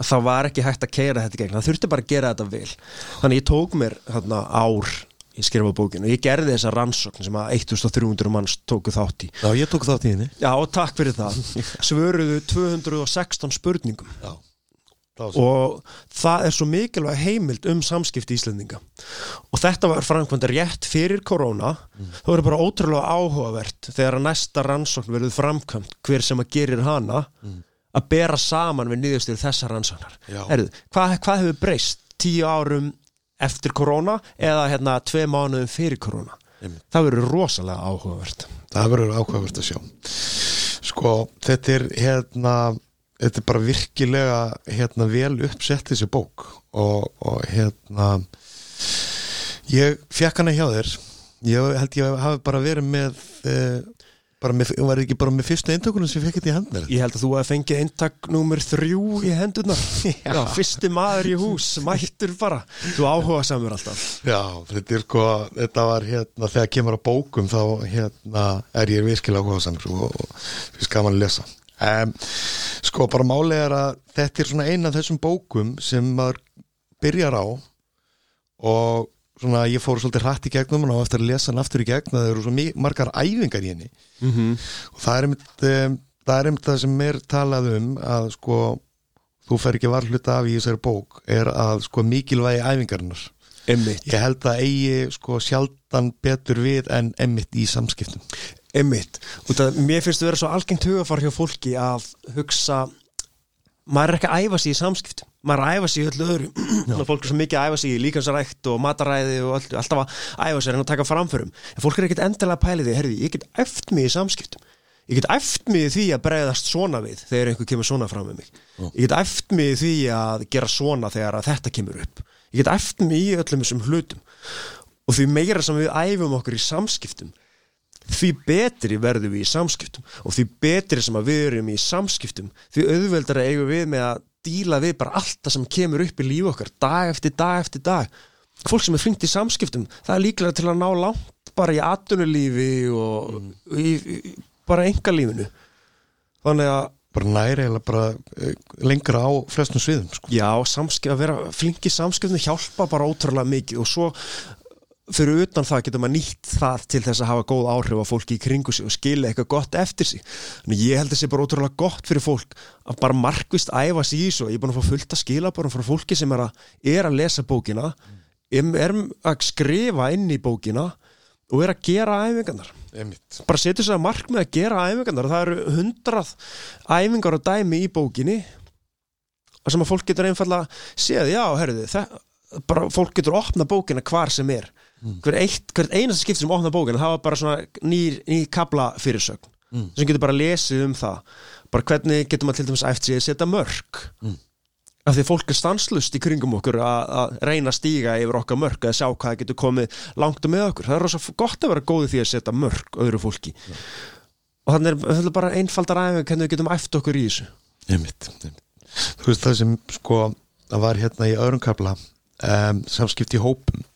að það var ekki hægt að keira þetta í gegn það þurfti bara að gera þetta vel. Þannig ég tók mér hérna, ár í skrifa bókinu og ég gerði þessa rannsókn sem að 1300 manns tóku þátt í. Já, ég tók þátt í henni. Já og takk fyrir það. [laughs] Svöruðu 216 spurningum. Já, það og það er svo mikilvæg heimild um samskipti Íslendinga. Og þetta var framkvæmda rétt fyrir korona. Það verður bara ótrúlega áhugavert þegar að næsta rannsókn verður framkvæmt hver sem að gerir hana að bera saman við niðurstöður þessar rannsóknar. Já. Herðu, hvað, hvað hefur breyst tíu árum eftir korona eða hérna tvei mánuðum fyrir korona? Það verður rosalega áhugavert. Það verður ákveðvert að sjá. Sko, þetta er hérna þetta er bara virkilega hérna vel uppsett þessi bók og, og hérna ég fekk hana hjá þér. Ég held ég hafi bara verið með eh, bara með, var ekki bara með fyrstu eintökunum sem fekk þetta í handnir Ég held að þú hefði fengið eintak númer þrjú í hendurnar. [laughs] Já, fyrsti maður í hús, mættur bara. Þú áhuga samur alltaf. Já, þetta er sko, þetta var hérna, þegar kemur á bókum þá hérna er ég virkilega áhugaðsamur og, og finnst gaman að lesa. Um, sko, bara máli er að þetta er svona eina af þessum bókum sem maður byrjar á og svona ég fór svolítið hratt í gegnum og á eftir að lesa hann aftur í gegn það eru svo margar æfingar í henni. Mm -hmm. og það er einmitt, um, það er einmitt það sem er talað um að sko þú fer ekki varhluta af í þessari bók er að sko mikilvægi æfingarinnar. Emmitt Ég held að eigi sko sjaldan betur við en emmitt í samskiptum. Emmitt Og það, mér finnst það vera svo algengt hugafar hjá fólki að hugsa maður er ekki að æfa sig í samskiptum maður að æfa sig í öllu öðru. [clears throat] Og fólk er svo mikið að æfa sig í líkansrækt og mataræði og allt, alltaf að æfa sig en að taka framförum. En fólk er ekkit endilega að pæli því herði, ég get eft mig í samskiptum. Ég get eft mig í því að bregðast svona við þegar einhver kemur svona fram með mig. Ég get eft mig í því að gera svona þegar að þetta kemur upp. Ég get eft mig í öllum þessum hlutum. Og því meira sem við æfum okkur í samskiptum því betri verðum við í samskiptum. Og því betri sem að við erum í samskiptum því auðveldar að eigum við með að díla við bara allt það sem kemur upp í líf okkar dag eftir dag eftir dag fólk sem er flinkt í samskiptum það er líklega til að ná langt bara í atvinnulífi og í, í, bara engalífinu þannig að Bara næri eða bara eh, lengra á flestum sviðum. Sko. Já, samskip, að vera flinki samskiptum hjálpa bara ótrúlega mikið og svo fyrir utan það getur maður nýtt það til þess að hafa góð áhrif á fólki í kringu sig og skilja eitthvað gott eftir sig. Þannig ég held sé bara ótrúlega gott fyrir fólk að bara markvist æfa sig í svo ég er búin að fá fullt að skila bara frá fólki sem er að, er að lesa bókina er, að skrifa inn í bókina og er að gera æfingarnar. Emmitt. bara setja sér að markmið að gera æfingarnar. Það eru hundrað æfingar og dæmi í bókinni og sem að fólk getur einfallega séð, já, herruðu það, bara fólk getur opna bókina hvar sem er hver, eitt, hver einasta skipt sem opna bókina það var bara svona ný, ný kabla fyrirsögn Mm. sem getur bara lesið um það. Bara hvernig getur maður til dæmis eftir að setja mörg Mm. af því fólk er stanslust í kringum okkur að að reyna að stíga yfir okkar mörg að sjá hvað getur komið langt með okkur. Það er rosa gott að vera góði því að setja mörg öðru fólki. Og þannig er er bara einfaldar aðeins hvernig við getum eftir okkur í þessu. Einmitt, einmitt. Þú veist það sem sko það var hérna í öðrum kapla um, samskipti í hópum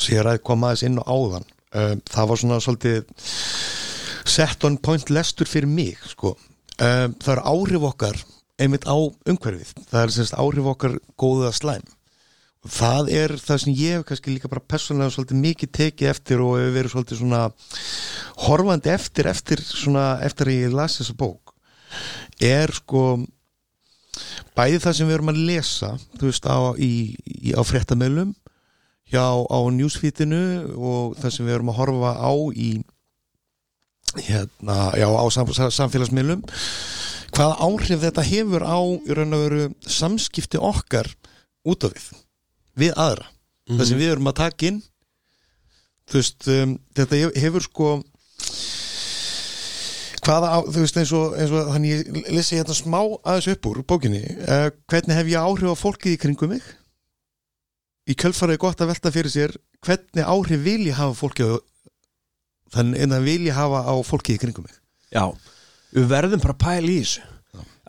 sem ég ræði koma aðeins inn á áðan. Um, það var svona svolítið set on point lestur fyrir mig sko. Um, það eru áhrif okkar einmitt á umhverfið. Það er semst áhrif okkar góða slæm. Það er það sem ég kannski líka bara persónlega svolítið mikið tekið eftir og hefur verið svolítið svona horfandi eftir eftir svona eftir að ég las þessa bók er sko bæði það sem við erum að lesa þú veist á, á fréttamöðlum hjá á newsfeedinu og það sem við erum að horfa á í hérna, já, á sam, samfélagsmiðlum. Hvaða áhrif þetta hefur á í raun og veru samskipti okkar út af við við aðra, það sem við erum að taka inn veist um, þetta hef- hefur sko hvaða, þú veist eins og, eins og þannig ég lesi hérna smá aðeins upp úr bókinni, uh, hvernig hef ég áhrif á fólkið í kringum mig í kjölfarið er gott að velta fyrir sér hvernig áhrif vil ég hafa fólkið á- þannig en það vil ég hafa á fólkið í kringum mig. Já, við verðum bara að pæla í þessu.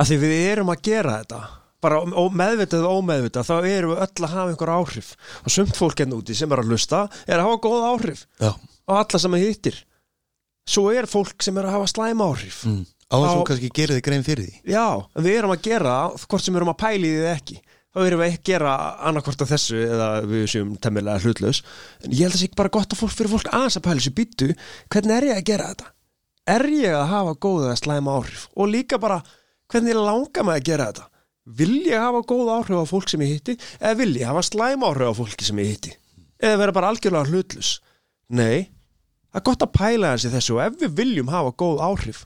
Af því við erum að gera þetta bara meðvitað og ómeðvitað þá erum við öll að hafa einhver áhrif. Og sumt fólk enn úti sem er að hlusta er að hafa góð áhrif. Já, á alla sem að hittir. Svo er fólk sem er að hafa slæm áhrif. Mm. á þess að Á- kannski gerir þið grein fyrir því. Já, en við erum að gera hvort sem erum að pæla í því ekki þá erum við ekki að gera annarkvort af þessu eða við séum temmilega hlutlaus en ég held að það sé ekki bara gott að fólk fyrir fólk aðeins að pæla sér býtu, hvernig er ég að gera þetta? Er ég að hafa góða slæma áhrif? Og líka bara, hvernig langar mig að gera þetta? Vil ég hafa góða áhrif á fólk sem ég hitti eða vil ég hafa slæma áhrif á fólki sem ég hitti? Eða vera bara algjörlega hlutlaus? Nei, það er gott að pæla þessi þessu og ef við viljum hafa góð áhrif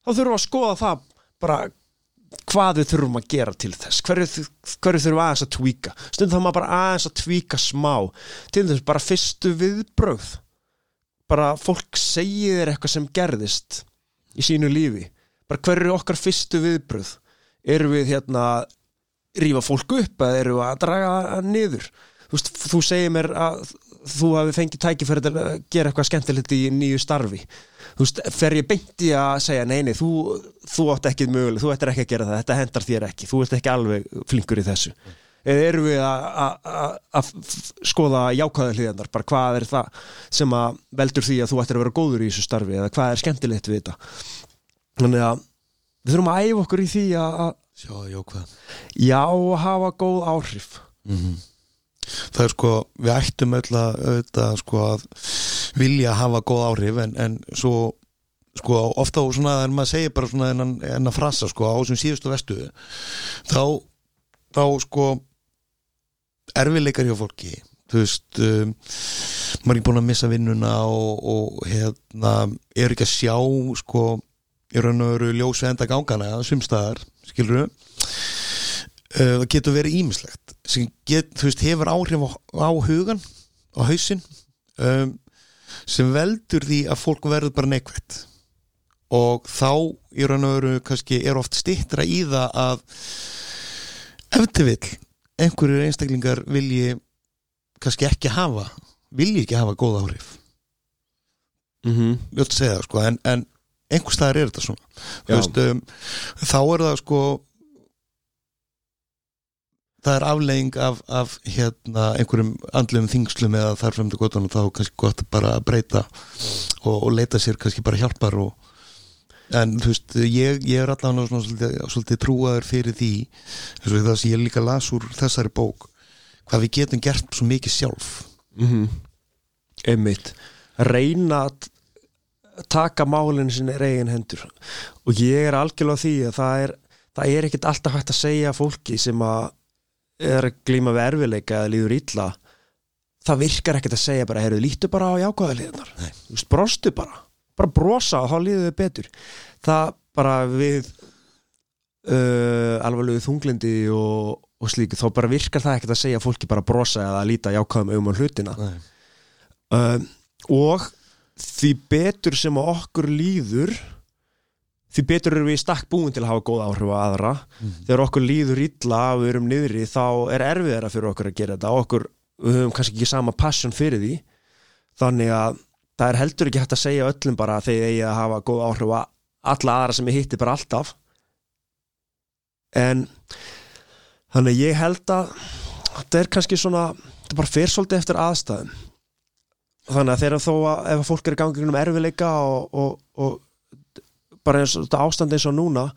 þá þurfum við að skoða það bara hvað við þurfum að gera til þess hverju, hverju þurfum aðeins að tvíka stundum þá maður bara aðeins að tvíka smá. Til þess bara fyrstu viðbrögð. Bara fólk segir eitthvað sem gerðist í sínu lífi. Bara hverju eru okkar fyrstu viðbrögð? Erum við hérna að rífa fólk upp eða erum við að draga niður? Þú, veist, þú segir mér að þú hafi fengið tækifæri til að gera eitthvað skemmtilegt í nýju starfi. Þú veist, fer ég beint í að segja nei, nei, þú, þú átt ekki möguleg þú ættir ekki að gera það, þetta hendar þér ekki þú ert ekki alveg flinkur í þessu. Eða erum við að- skoða jákvæða hliðandar bara hvað er það sem að veldur því að þú ættir að vera góður í þessu starfi eða hvað er skemmtilegt við þetta? Þannig að við þurfum að æfa okkur í því að, að sjá, já, hafa góð áhrif. Mhm. Það er sko við ættum öll að, auðvitað, sko, að vilja hafa góð áhrif en, en svo sko ofta og svona þegar maður segir bara svona enn, enn að frasa sko á þessum síðustu vestu þá, þá sko erfileikar hjá fólki þú veist um, maður er ekki búin að missa vinnuna og, og hérna er ekki að sjá sko í raun og veru ljósu enda gangana sumstaðar, skilur við það getur verið ímislegt sem get, veist, hefur áhrif á, á hugan, á hausinn um, sem veldur því að fólk verður bara neikvætt. Og þá í raun og veru kannski er oft stittra í það að ef til vill einhverjur einstaklingar vilji kannski ekki hafa vilji ekki hafa góð áhrif. Mm -hmm. ljótt að segja það sko en, en einhvers staðar er þetta svona. Veist, um, þá er það sko það er aflegging af, af hérna, einhverjum andlum þingslum eða þar frem til gotunum þá er kannski gott bara að breyta og, og leita sér kannski bara hjálpar og, en þú veist ég, ég er allavega svona svolítið, svolítið trúaður fyrir því eins og það sem ég líka las úr þessari bók hvað við getum gert svo mikið sjálf. Mm einmitt. Reyna að taka málinn sinni eigin hendur. Og ég er algjörlega því að það er, það er ekkit alltaf hægt að segja fólki sem að er að glíma við erfileika eða líður illa það virkar ekkit að segja bara, heyrðu, lítu bara á jákvæðaliðnar brostu bara. Bara brosa og þá líður þau betur. Það bara við uh, alvarlegu þunglindi og, og slíku, þá bara virkar það ekkit að segja fólki bara brosa eða líta jákvæðum augum á hlutina. Um, og því betur sem okkur líður því betur erum við stakk búin til að hafa góð áhrif á aðra. Þegar okkur líður illa og við erum niðri þá er erfiðara fyrir okkur að gera þetta. Og okkur, við höfum kannski ekki sama passion fyrir því. Þannig að það er heldur ekki hægt að segja öllum bara eigi að hafa góð áhrif á alla aðra sem ég hitti bara alltaf. En þannig að ég held að þetta er kannski svona þetta bara fer svolítið eftir aðstæðum. Þannig að þegar þó að ef fólk er í gangi um erfileika og, og, og bara eins ástand eins og núna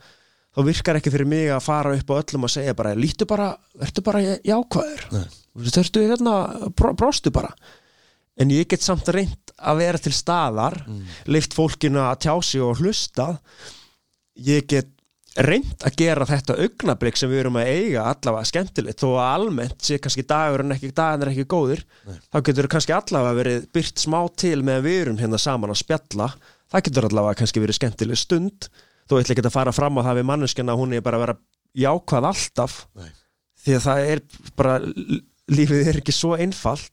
þá virkar ekki fyrir mig að fara upp á öllum og segja bara, lítu bara, ertu bara jákvæður? Þurftu hérna, brostu bara. En ég get samt reynd að vera til staðar mm. leift fólkinu að tjá sig og hlusta. Ég get reynd að gera þetta augnabrygg sem við erum að eiga allavega skemmtilegt þó að almennt sé kannski dagurinn ekki daginn er ekki góður Nei. þá getur kannski allavega verið byrt smá til með að við erum hérna saman að spjalla það getur allavega kannski verið skemmtileg stund. Þó ætla ekki að fara fram á það við manneskjana hún er bara að vera jákvæð alltaf. Nei. því að það er bara lífið er ekki svo einfalt.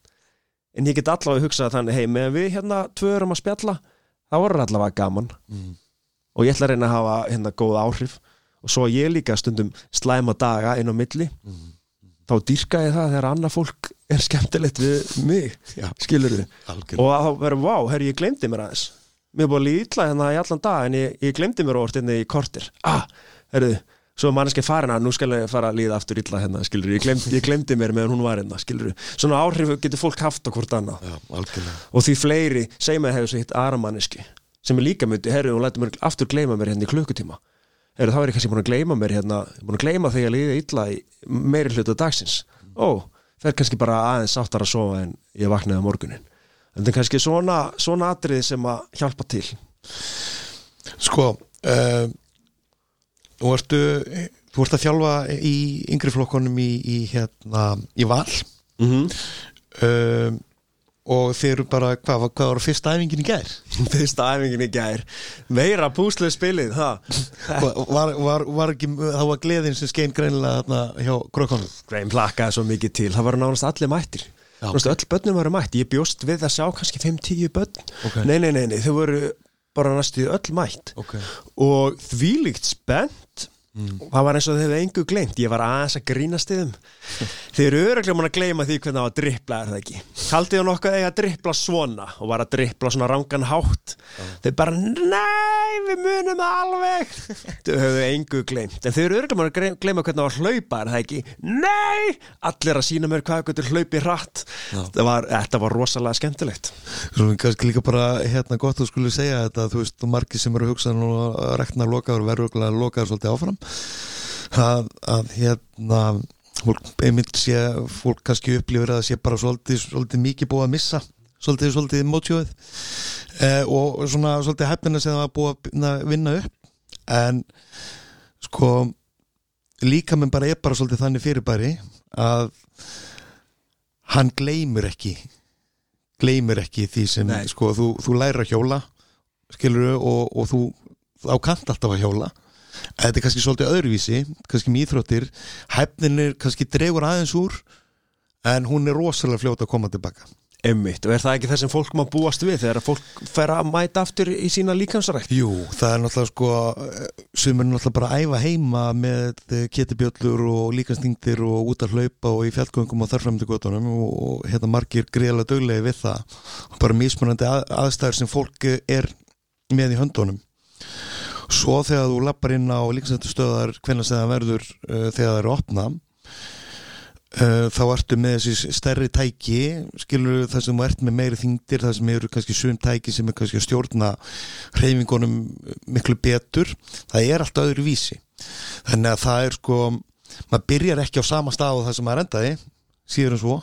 En ég get allavega hugsað þannig hei, meðan við hérna tvö erum að spjalla þá er allavega gaman. Mm. og ég ætla að reyna að hafa hérna góð áhrif. Og svo ég líka stundum slæma daga inn á milli. Mm. þá dýrka ég það þegar annað fólk er skemmtilegt við mig skilur algjörlega. Og þá verður, vá, herri, ég glemdi mér aðeins mér búin að líða illa hérna í allan dag en ég, ég glemdi mér orðið hérna í kortir ah, herri, svo er manneski farin að nú skal ég fara að líða aftur illa hérna skilur ég glemdi, ég glemdi mér meðan hún var hérna skilur svona áhrif getur fólk haft á hvort annað. Já, og því fleiri, segjum að hefur svo hitt aðra manneski sem er líka myndi, herri, hún lætur mér aftur gleyma mér hérna í klukkutíma. Herri, þá er ég kannski búin að gleyma mér hérna búin að gleyma þegar ég líði illa en það er kannski svona, svona atrið sem að hjálpa til. Sko uh, Þú ertu Þú ert að þjálfa í yngri flokkonum í, í hérna í val. Mm -hmm. uh, og þeir eru bara, hvað, hvað var fyrsta æfingin í gær? [laughs] fyrsta æfingin í gær. Meira púsluð spilið var, var, var ekki, það var gleðin sem skein greinilega þarna hjá krökkonum Grein plakkaði svo mikið til, það var nánast allir mættir Já. Nástu, öll börnum varu mætt, ég bjóst við að sjá kannski 5-10 börn Ok. nei, nei, nei, nei, þau voru bara næstu öll mætt Ok og þvílíkt spennt það var eins og þau hefðu engu gleymt. Ég var aðeins að grínast í þeim. [laughs] Þeir eru öruglega mann að gleyma því hvernig það var að drippla er það ekki? Haldið hún okkur eiga að drippla svona og var að drippla svona rangan hátt? Þau bara, nei, við munum alveg. [laughs] Þau hefðu engu gleymt. En þau eru öruglega mann að gley- gleyma hvernig það var að hlaupa er það ekki, nei! Allir að sína mér hvað getur hlaupið hratt. Var, þetta var rosalega skemmtilegt. Svo kannski líka bara hérna gott að skulle segja þetta þú veist, að að hérna fólk einmitt sé, fólk kannski upplifir að sé bara svolítið, svolítið mikið búið að missa svolítið, svolítið mótsjóðið eh, og svona svolítið hefnina sem það var búið að vinna- upp en sko líka minn bara er bara svolítið þannig fyrirbæri að hann gleymur ekki gleymur ekki því sem Nei. sko, þú, þú læra hjóla skilur og, og þú á kant alltaf að hjóla En þetta er kannski svolítið öðruvísi kannski með íþróttir. Hæfnin er kannski dregur aðeins úr en hún er rosalega fljóta að koma tilbaka. Emmitt, og er það ekki það sem fólk má búast við þegar fólk fer að mæta aftur í sína líkansrækt? Jú, það er náttúrulega sko sem er náttúrulega bara að æfa heima með ketibjöllur og líkastingdir og út að hlaupa og í fjallgöngum og þarframdi gotunum og, og hérna margir greiðlega döglegi við það. Bara mismunandi að, aðstæður sem fólk er með í höndunum svo þegar þú lappar inn á líkastöðar hvernig það verður uh, þegar það eru opna uh, þá ertu með þessi stærri tæki skilur það sem þú ert með meiri þingdir það sem eru kannski sum tæki sem er kannski að stjórna hreyfingunum miklu betur. Það er allt öðru vísi. Þannig að það er sko maður byrjar ekki á sama stað og það sem maður endaði síður en svo.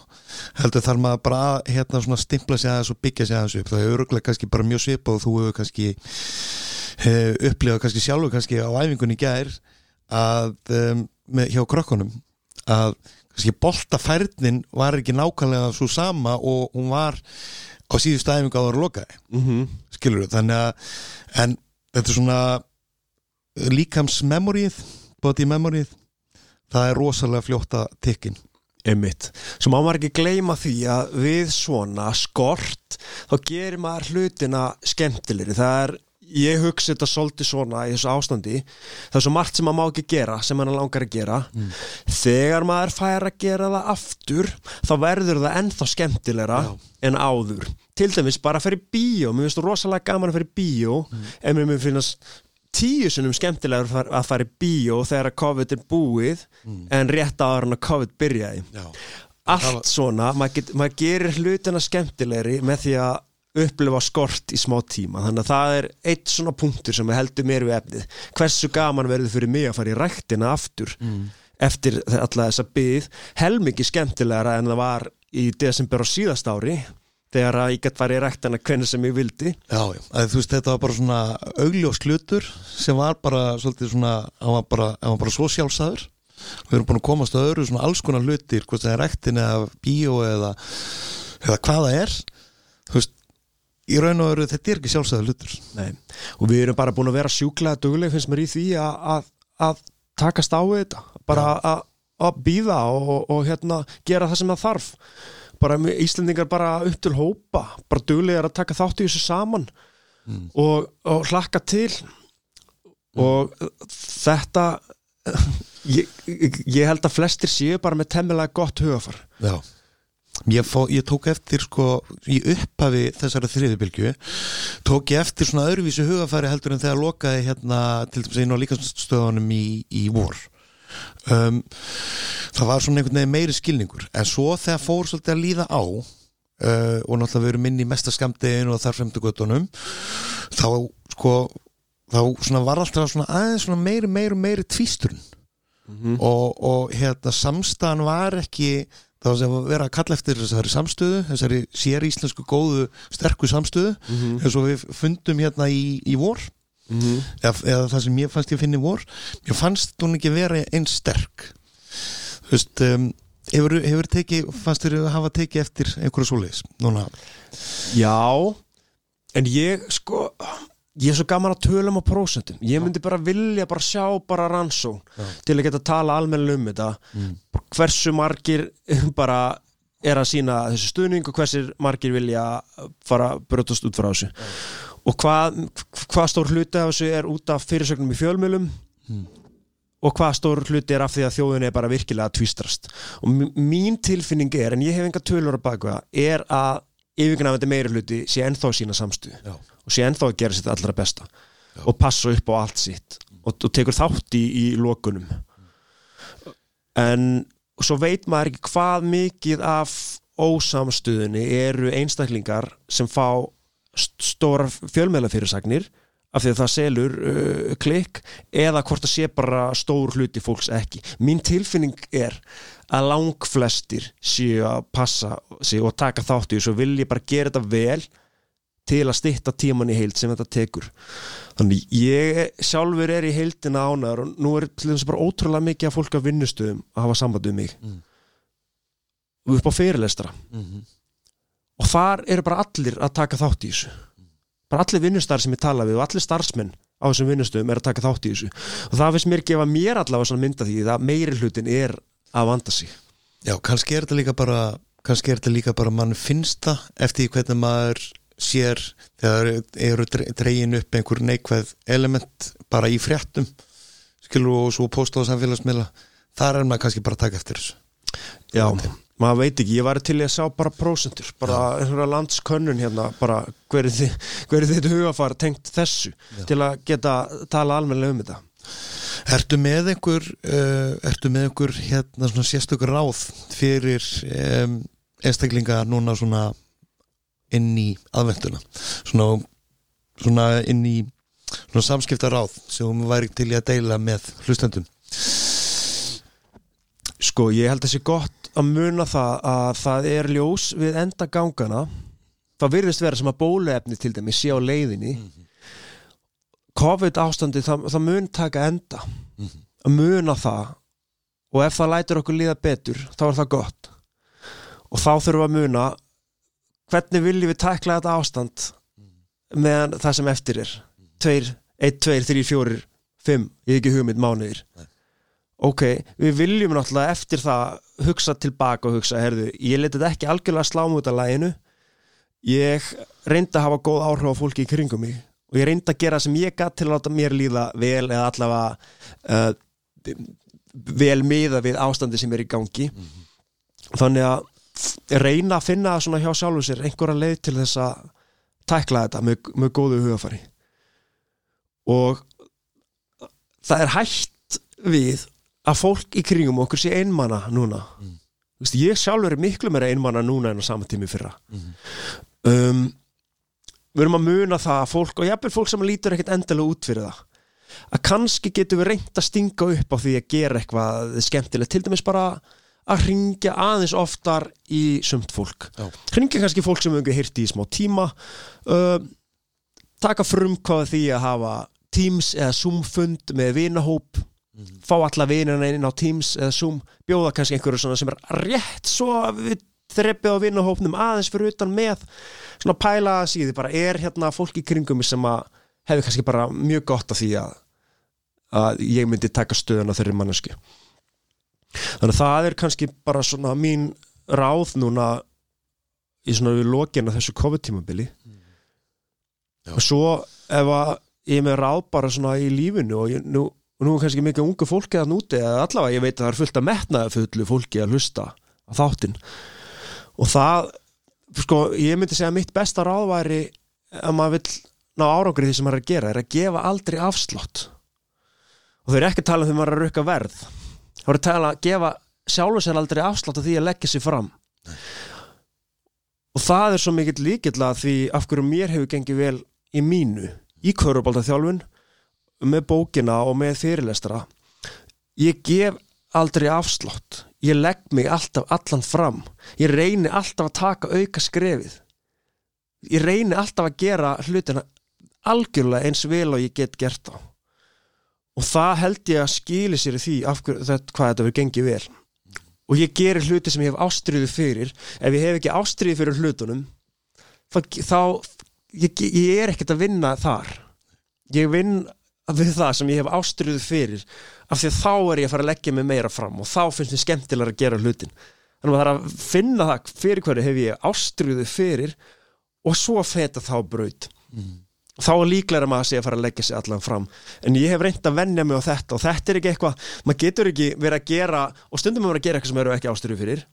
Heldur þarf maður bara hérna svona stimpla sig aðeins og byggja sig aðeins upp. Það er öruglega kannski bara mjög svipað og þú hefur kannski upplifað kannski sjálfur kannski á æfingunni gær að um, með, hjá krökkunum að kannski boltafærnin var ekki nákvæmlega svo sama og hún var á síðustu æfingu að lokaði Mm -hmm. skilur við, þannig að en þetta er svona líkams memorið, body memorið það er rosalega fljóta tikkin Einmitt. Svo má maður ekki gleyma því að við svona skort þá gerir maður hlutina skemmtilegri. Það er, ég hugsa þetta svolítið svona í þessu ástandi. Það er svo margt sem maður má ekki gera, sem maður langar að gera. Þegar maður fær að gera það aftur, þá verður það ennþá skemmtilegra Já. en áður. Til dæmis bara að fyrir bíó, mér finnst það rosalega gaman að fyrir bíó, en mér finnst tíu sinnum skemmtilegur að fara- í bíó þegar að COVID er búið en rétt áður en að COVID byrjaði Já. allt svona, maður, get, maður gerir hlutina skemmtilegri með því að upplifa skort í smá tíma. Þannig að það er eitt svona punktur sem heldur mér við efnið. Hversu gaman verður fyrir mig að fara í ræktina aftur eftir alla þessa byggð helmikið skemmtilegra en það var í desember á síðast ári þegar að ég gætt farið í ræktina hvernig sem ég vildi. Já, já, að þú veist, þetta var bara svona augljós hlutur sem var bara svolítið svona, hann var bara, var bara svo sjálfsæður við erum búin að komast að öðru svona alls konar hlutir, hvort það er rektin eða bíó eða, eða hvað það er. Þú veist, í raun og öðru þetta er ekki sjálfsæður hlutur. Nei. og við erum bara búin að vera sjúklega dugleg finnst mér í því að, að, að takast á þetta. Bara að, að býða og, og hérna gera það sem það þarf. Bara með Íslendingar bara upp til hópa bara duglegar að taka þátt í þessu saman og, og hlakka til. Og þetta ég, ég held að flestir séu bara með temmilega gott hugafar Já Ég, fó, ég tók eftir sko í upphafi þessara þriðubilgju tók ég eftir svona öðruvísu hugafæri heldur en þegar lokaði hérna til dæmis einu á líkastöðunum í, í vor. Um, það var svona einhvern veginn meiri skilningur. En svo þegar fór svolítið að líða á uh, og náttúrulega við erum inn í mesta skamdegin og þar fremdu göttunum þá sko þá svona var alltaf svona aðeins svona meiri meiri meiri tvísturinn. Og, og hérna samstæðan var ekki var sem að vera að kalla eftir þessari samstöðu þessari sér íslensku góðu sterku samstöðu eins og við fundum hérna í, í vor. Eða, eða það sem ég fannst ég að finna í vor. Mér fannst hún ekki vera eins sterk. Þú veist um, hefur, hefur tekið, fannst þér að hafa tekið eftir einhverju svoleiðis núna? Já, en ég sko ég er svo gaman að tölu um á prósentum. Ég myndi bara vilja bara sjá bara rannsó til að geta að tala almennilega um þetta. Hversu margir [laughs] bara er að sína þessu stuðning og hversu margir vilja fara að brjótast út frá þessu. Og hvað, hvað stór hluti af þessu er út af fyrirsögnum í fjölmjölum og hvað stór hluti er af því að þjóðin er bara virkilega tvistrast. Og mín tilfinning er, en ég hef enga tölur að baka er að yfirgnafandi meiri hluti sé ennþá sína samstuð Já. og sé ennþá að gera sitt allra besta og passa upp á allt sitt og, og tekur þátt í, í lokunum en svo veit maður ekki hvað mikið af ósamstuðinni eru einstaklingar sem fá st- stórar fjölmeðlafyrirsagnir af því að það selur uh, klikk eða hvort það sé bara stór hluti fólks ekki. Mín tilfinning er að langflestir séu að passa sig og taka þátt í þessu og vilja bara gera þetta vel til að stytta tíman í heild sem þetta tekur. Þannig ég sjálfur er í heildina ánæður og nú er til þess bara ótrúlega mikið af fólk af vinnustöðum að hafa samband um mig. Mm. upp á fyrirlestra. Og þar eru bara allir að taka þátt í þessu. Bara allir vinnustar sem ég tala við og allir starfsmenn á þessum vinnustöðum er að taka þátt í þessu. Og það finnst mér gefa mér allavega svona mynda því að meiri hlutin er að vanda sig. Já, kannski er þetta líka bara kannski er þetta líka bara mann finnst það eftir hvernig maður sér þegar eru dre- dregin upp einhver neikvæð element bara í fréttum skilur og svo posta á samfélagsmiðla. Þar er maður kannski bara að taka eftir þessu. Já, maður veit ekki, ég var til að sjá bara prósentur, bara einhverja landskönnun hérna, bara hver er þið hver er þitt hugafar tengt þessu til að geta tala almennilega um þetta Ertu með einhver uh, ertu með einhver hérna svona sérstökur ráð fyrir um, einstaklinga núna svona inn í aðvenduna svona, svona inn í svona samskipta ráð sem væri til í að deila með hlustendum? Sko, ég held að sé gott að muna það að það er ljós við enda gangana. Það virðist vera sem að bóluefni til dæmi sé á leiðinni COVID ástandi það, það mun taka enda. Að muna það. Og ef það lætur okkur líða betur þá er það gott. Og þá þurfum við að muna hvernig viljum við tækla þetta ástand meðan það sem eftir er? 2, 1, 2, 3, 4, 5 ég ekki hugmynd mánuðir. Ok, við viljum náttúrulega eftir það hugsa tilbaka og hugsa, herðu, ég leti þetta ekki algjörlega slá mút að læginu ég reyndi að hafa góð áhrif á fólki í kringum mig og ég reyndi að gera sem ég gætt til að láta mér líða vel eða allavega uh, vel miða við ástandi sem er í gangi þannig að reyna að finna svona hjá sjálfur sér einhverja leið til þess að tækla þetta með, með góðu hugafari og það er hægt við að fólk í kringum okkur sé einmana núna mm. Vist, ég sjálfur er miklu meira einmana núna en á saman tími fyrra mm. um, við erum að muna það að fólk og jafnveg fólk sem lítur ekkert endilega út fyrir það að kannski getum við reynd að stinga upp á því að gera eitthvað skemmtilegt, til dæmis bara að ringja aðeins oftar í sumt fólk Já. ringja kannski fólk sem við hefum hirti í smá tíma uh, taka frumkváð því að hafa Teams eða Zoom fund með vinahóp fá alla vinina inn á Teams eða Zoom, bjóða kannski einhverju sem er rétt svo að við þreppið á vinahópnum aðeins fyrir utan með svona pæla að síði bara er hérna fólk í kringum sem að hefði kannski bara mjög gott af því að, að ég myndi taka stöðuna þeirri manneski þannig að það er kannski bara svona mín ráð núna í svona við lokina þessu COVID-tímabili. Já. og svo ef að ég er með ráð bara svona í lífinu og ég, nú, nú er kannski mikið ungu fólki að núti eða allavega ég veit að það er fullt að metnaða fullu fólki að hlusta á þáttinn og það sko ég myndi segja mitt besta ráð væri að maður vill ná árangur í því sem maður er að gera er að gefa aldrei afslott og þau eru ekki að tala um því maður er að rukka verð. Þau eru að tala að gefa sjálfur sér aldrei afslott af því að leggja sér fram. Og það er svo mikill líkill að því af hverju mér hefur gengið vel í mínu í kvörubaldaþjálfun með bókina og með fyrirlestra. Ég gef aldrei afslott ég legg mig alltaf allan fram. Ég reyni alltaf að taka auka skrefið. Ég reyni alltaf að gera hlutina algjörlega eins vel og ég get gert á og það held ég að skili sér í því af hverju þetta, hvað þetta verður gengið vel. Og ég gerir hluti sem ég hef ástriðu fyrir. Ef ég hef ekki ástriðu fyrir hlutunum þá ég, ég er ekkert að vinna þar. Ég vinn við það sem ég hef ástriðu fyrir af því að þá er ég að fara að leggja mig meira fram og þá finnst mér skemmtilega að gera hlutin þannig að það er að finna það fyrir hverju hef ég ástriðu fyrir og svo feta þá braut mm. Þá er líklega maður að sé að fara að leggja sig allan fram. En ég hef reynd að vennja mig á þetta og þetta er ekki eitthvað, maður getur ekki verið að gera og stundum maður að gera eitthvað sem eru ekki ástyrju fyrir.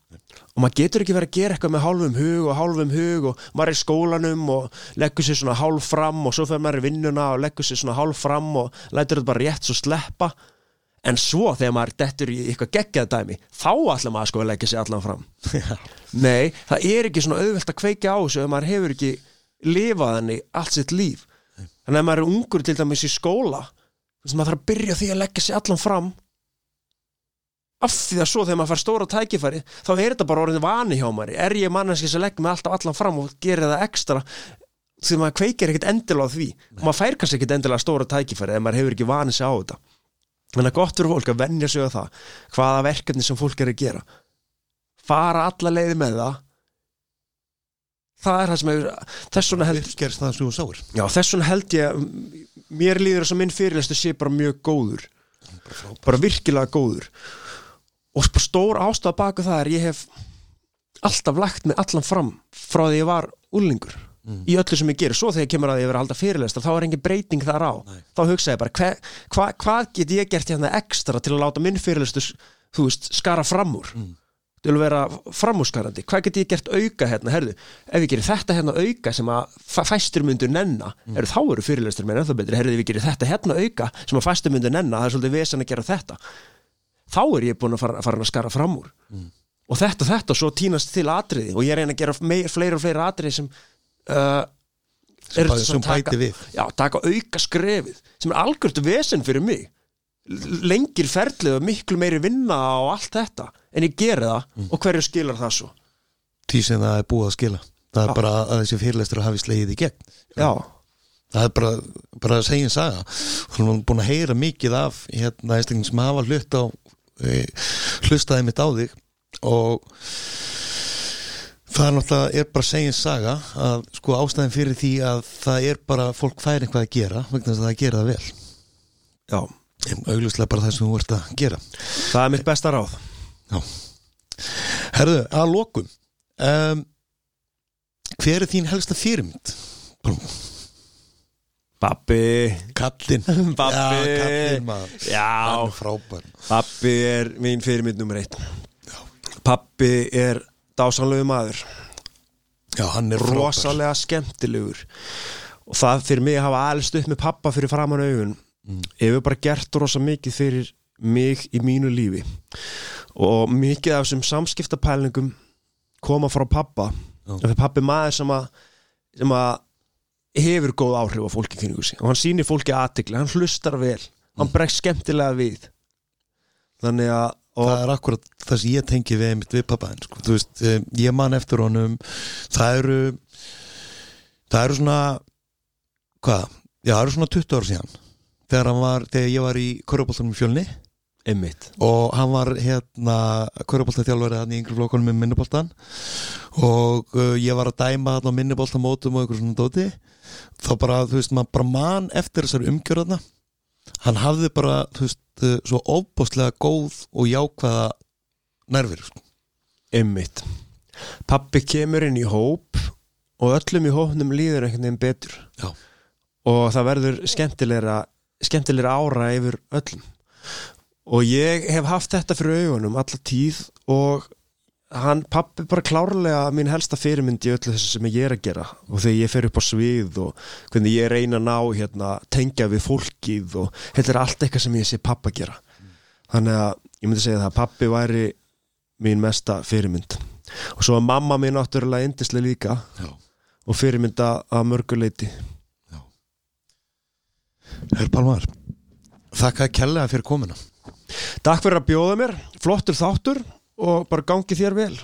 Og maður getur ekki verið að gera eitthvað með hálfum hug og hálfum hug og maður er í skólanum og leggur sér svona hálf fram og svo fyrir maður í vinnuna og leggur sér svona hálf fram og lætur þetta bara rétt svo sleppa. En svo þegar maður dettur í eitthvað geggjað dæmi þá ætla maður sko að leggja sér allan fram. [laughs] Nei, það er ekki svona auðvelt að kveika á þessu ef maður hefur ekki lifað henni allt sitt líf að ef maður er ungur til dæmis í skóla þess að maður þarf að byrja því að leggja sér allan fram. Af því að svo þegar maður fær stóra tækifæri þá er þetta bara orðin vani hjá maður. Er ég manneski sem legg mig alltaf allan fram og gerir það ekstra? Því maður kveikir ekkert endilega á því. Og maður fær kannski ekkert endilega stóra tækifæri ef maður hefur ekki vanið sig á þetta. Þannig að gott fyrir fólk að vennja sig á það hvaða verkefni sem fólk er að gera. Fara alla leiði með það það er það sem hefur þess vegna held, já, þess vegna held ég mér líður þess að minn fyrirlestu sé bara mjög góður. Bara virkilega góður. Og bara stór ástæða baka það er ég hef alltaf lagt mig allan fram frá því ég var úrlingur í öllu sem ég ger, svo þegar ég kemur að ég vera að halda fyrirlestra þá er engin breyting þar á. Nei. þá hugsa ég bara, hva, hva, hvað get ég gert hérna ekstra til að láta minn fyrirlestu skara fram úr? Mm. Til að vera framúskarandi hvað get ég gert auka hérna, herðu ef ég gerir þetta hérna auka sem að fæ- fæstir myndur nenna, mm. herðu þá eru fyrirlestur mér ennþá betri, herðu ég gerir þetta hérna auka sem að fæstir myndur nenna, það er svolítið vesen að gera þetta þá er ég búin að fara, fara að skara fram úr. Mm. og þetta, þetta, og svo tínast til atriði. Og ég reyna að gera meir, fleiri og fleiri atriði sem uh, sem, eru sem taka- við. Já, taka auka skrefið sem er algjört vesen fyrir mig lengir ferlið og miklu meiri vinna og allt þetta en ég geri það Mm. og hverju skilar það svo? Því sem það er búið að skila. Það er Já. bara að þessi fyrirlestur hafi slegið í gegn. Já, það er bara, bara að segja en saga. Og hún er búin að heyra mikið af hérna einstakling sem hafa hlut á e, hlustaði mitt á þig og það er náttúrulega er bara að segja en saga að sko ástæðin fyrir því að það er bara fólk fær eitthvað að gera vegna þess að það gera það vel. Já, auglustlega bara það sem þú ert að gera. Það er mitt besta ráð. Já. Herðu, að lokum um, Hver er þín helsta fyrirmynd? Babbi. Kallinn. [laughs] Babbi. Já, kallinn maður. Já, frábær. Pappi er mín fyrirmynd nummer eitt. Pappi er dásanlegu maður. Já, hann er frábær. Rosalega skemmtilegur. Og það fyrir mig að hafa alveg upp með pappa fyrir framan augun Mm. hefur bara gert rosa mikið fyrir mig í mínu lífi og mikið af þessum samskiptapælingum koma frá pappa og þegar pappi er maður sem að, sem að hefur góð áhrif á fólki kynningu sig og hann sýnir fólki aðtikli, hann hlustar vel hann bregst skemmtilega við þannig að Það er akkurat það sem ég tengi við einmitt við pappaðin sko. Veist, eh, ég man eftir honum Það eru Það eru svona Hvað? Já, það eru svona 20 ára síðan Þegar var, þegar ég var í Köruboltanum fjölni einmitt og hann var hérna Köruboltaþjálfari hann í yngri flokkunum með minniboltan og uh, ég var að dæma hann á minniboltamótum og einhver svona dóti þá bara, þú veist, maður bara man eftir þessari umgjörðna hann hafði bara, þú veist, uh, svo óbúslega góð og jákvæða nervir, sko. Einmitt. Pappi kemur inn í hóp og öllum í hópnum líður einhvern veginn betur Já. og það verður skemmtilegra skemmtilegra ára yfir öllum. Og ég hef haft þetta fyrir augunum alla tíð og hann pappi bara klárlega mín helsta fyrirmynd í öllu þessu sem ég er að gera. Og þegar ég fer upp á svið og hvernig ég reyna að ná hérna, tengja við fólkið og þetta er allt eitthvað sem ég sé pappa gera. Þannig að ég myndi segja það að pappi væri mín mesta fyrirmynd. Og svo að mamma mín náttúrulega indislega líka Já. og fyrirmynda að mörguleiti Herr Palmar, þakka kærlega fyrir komuna. Takk fyrir að bjóða mér, flottur þáttur og bara gangi þér vel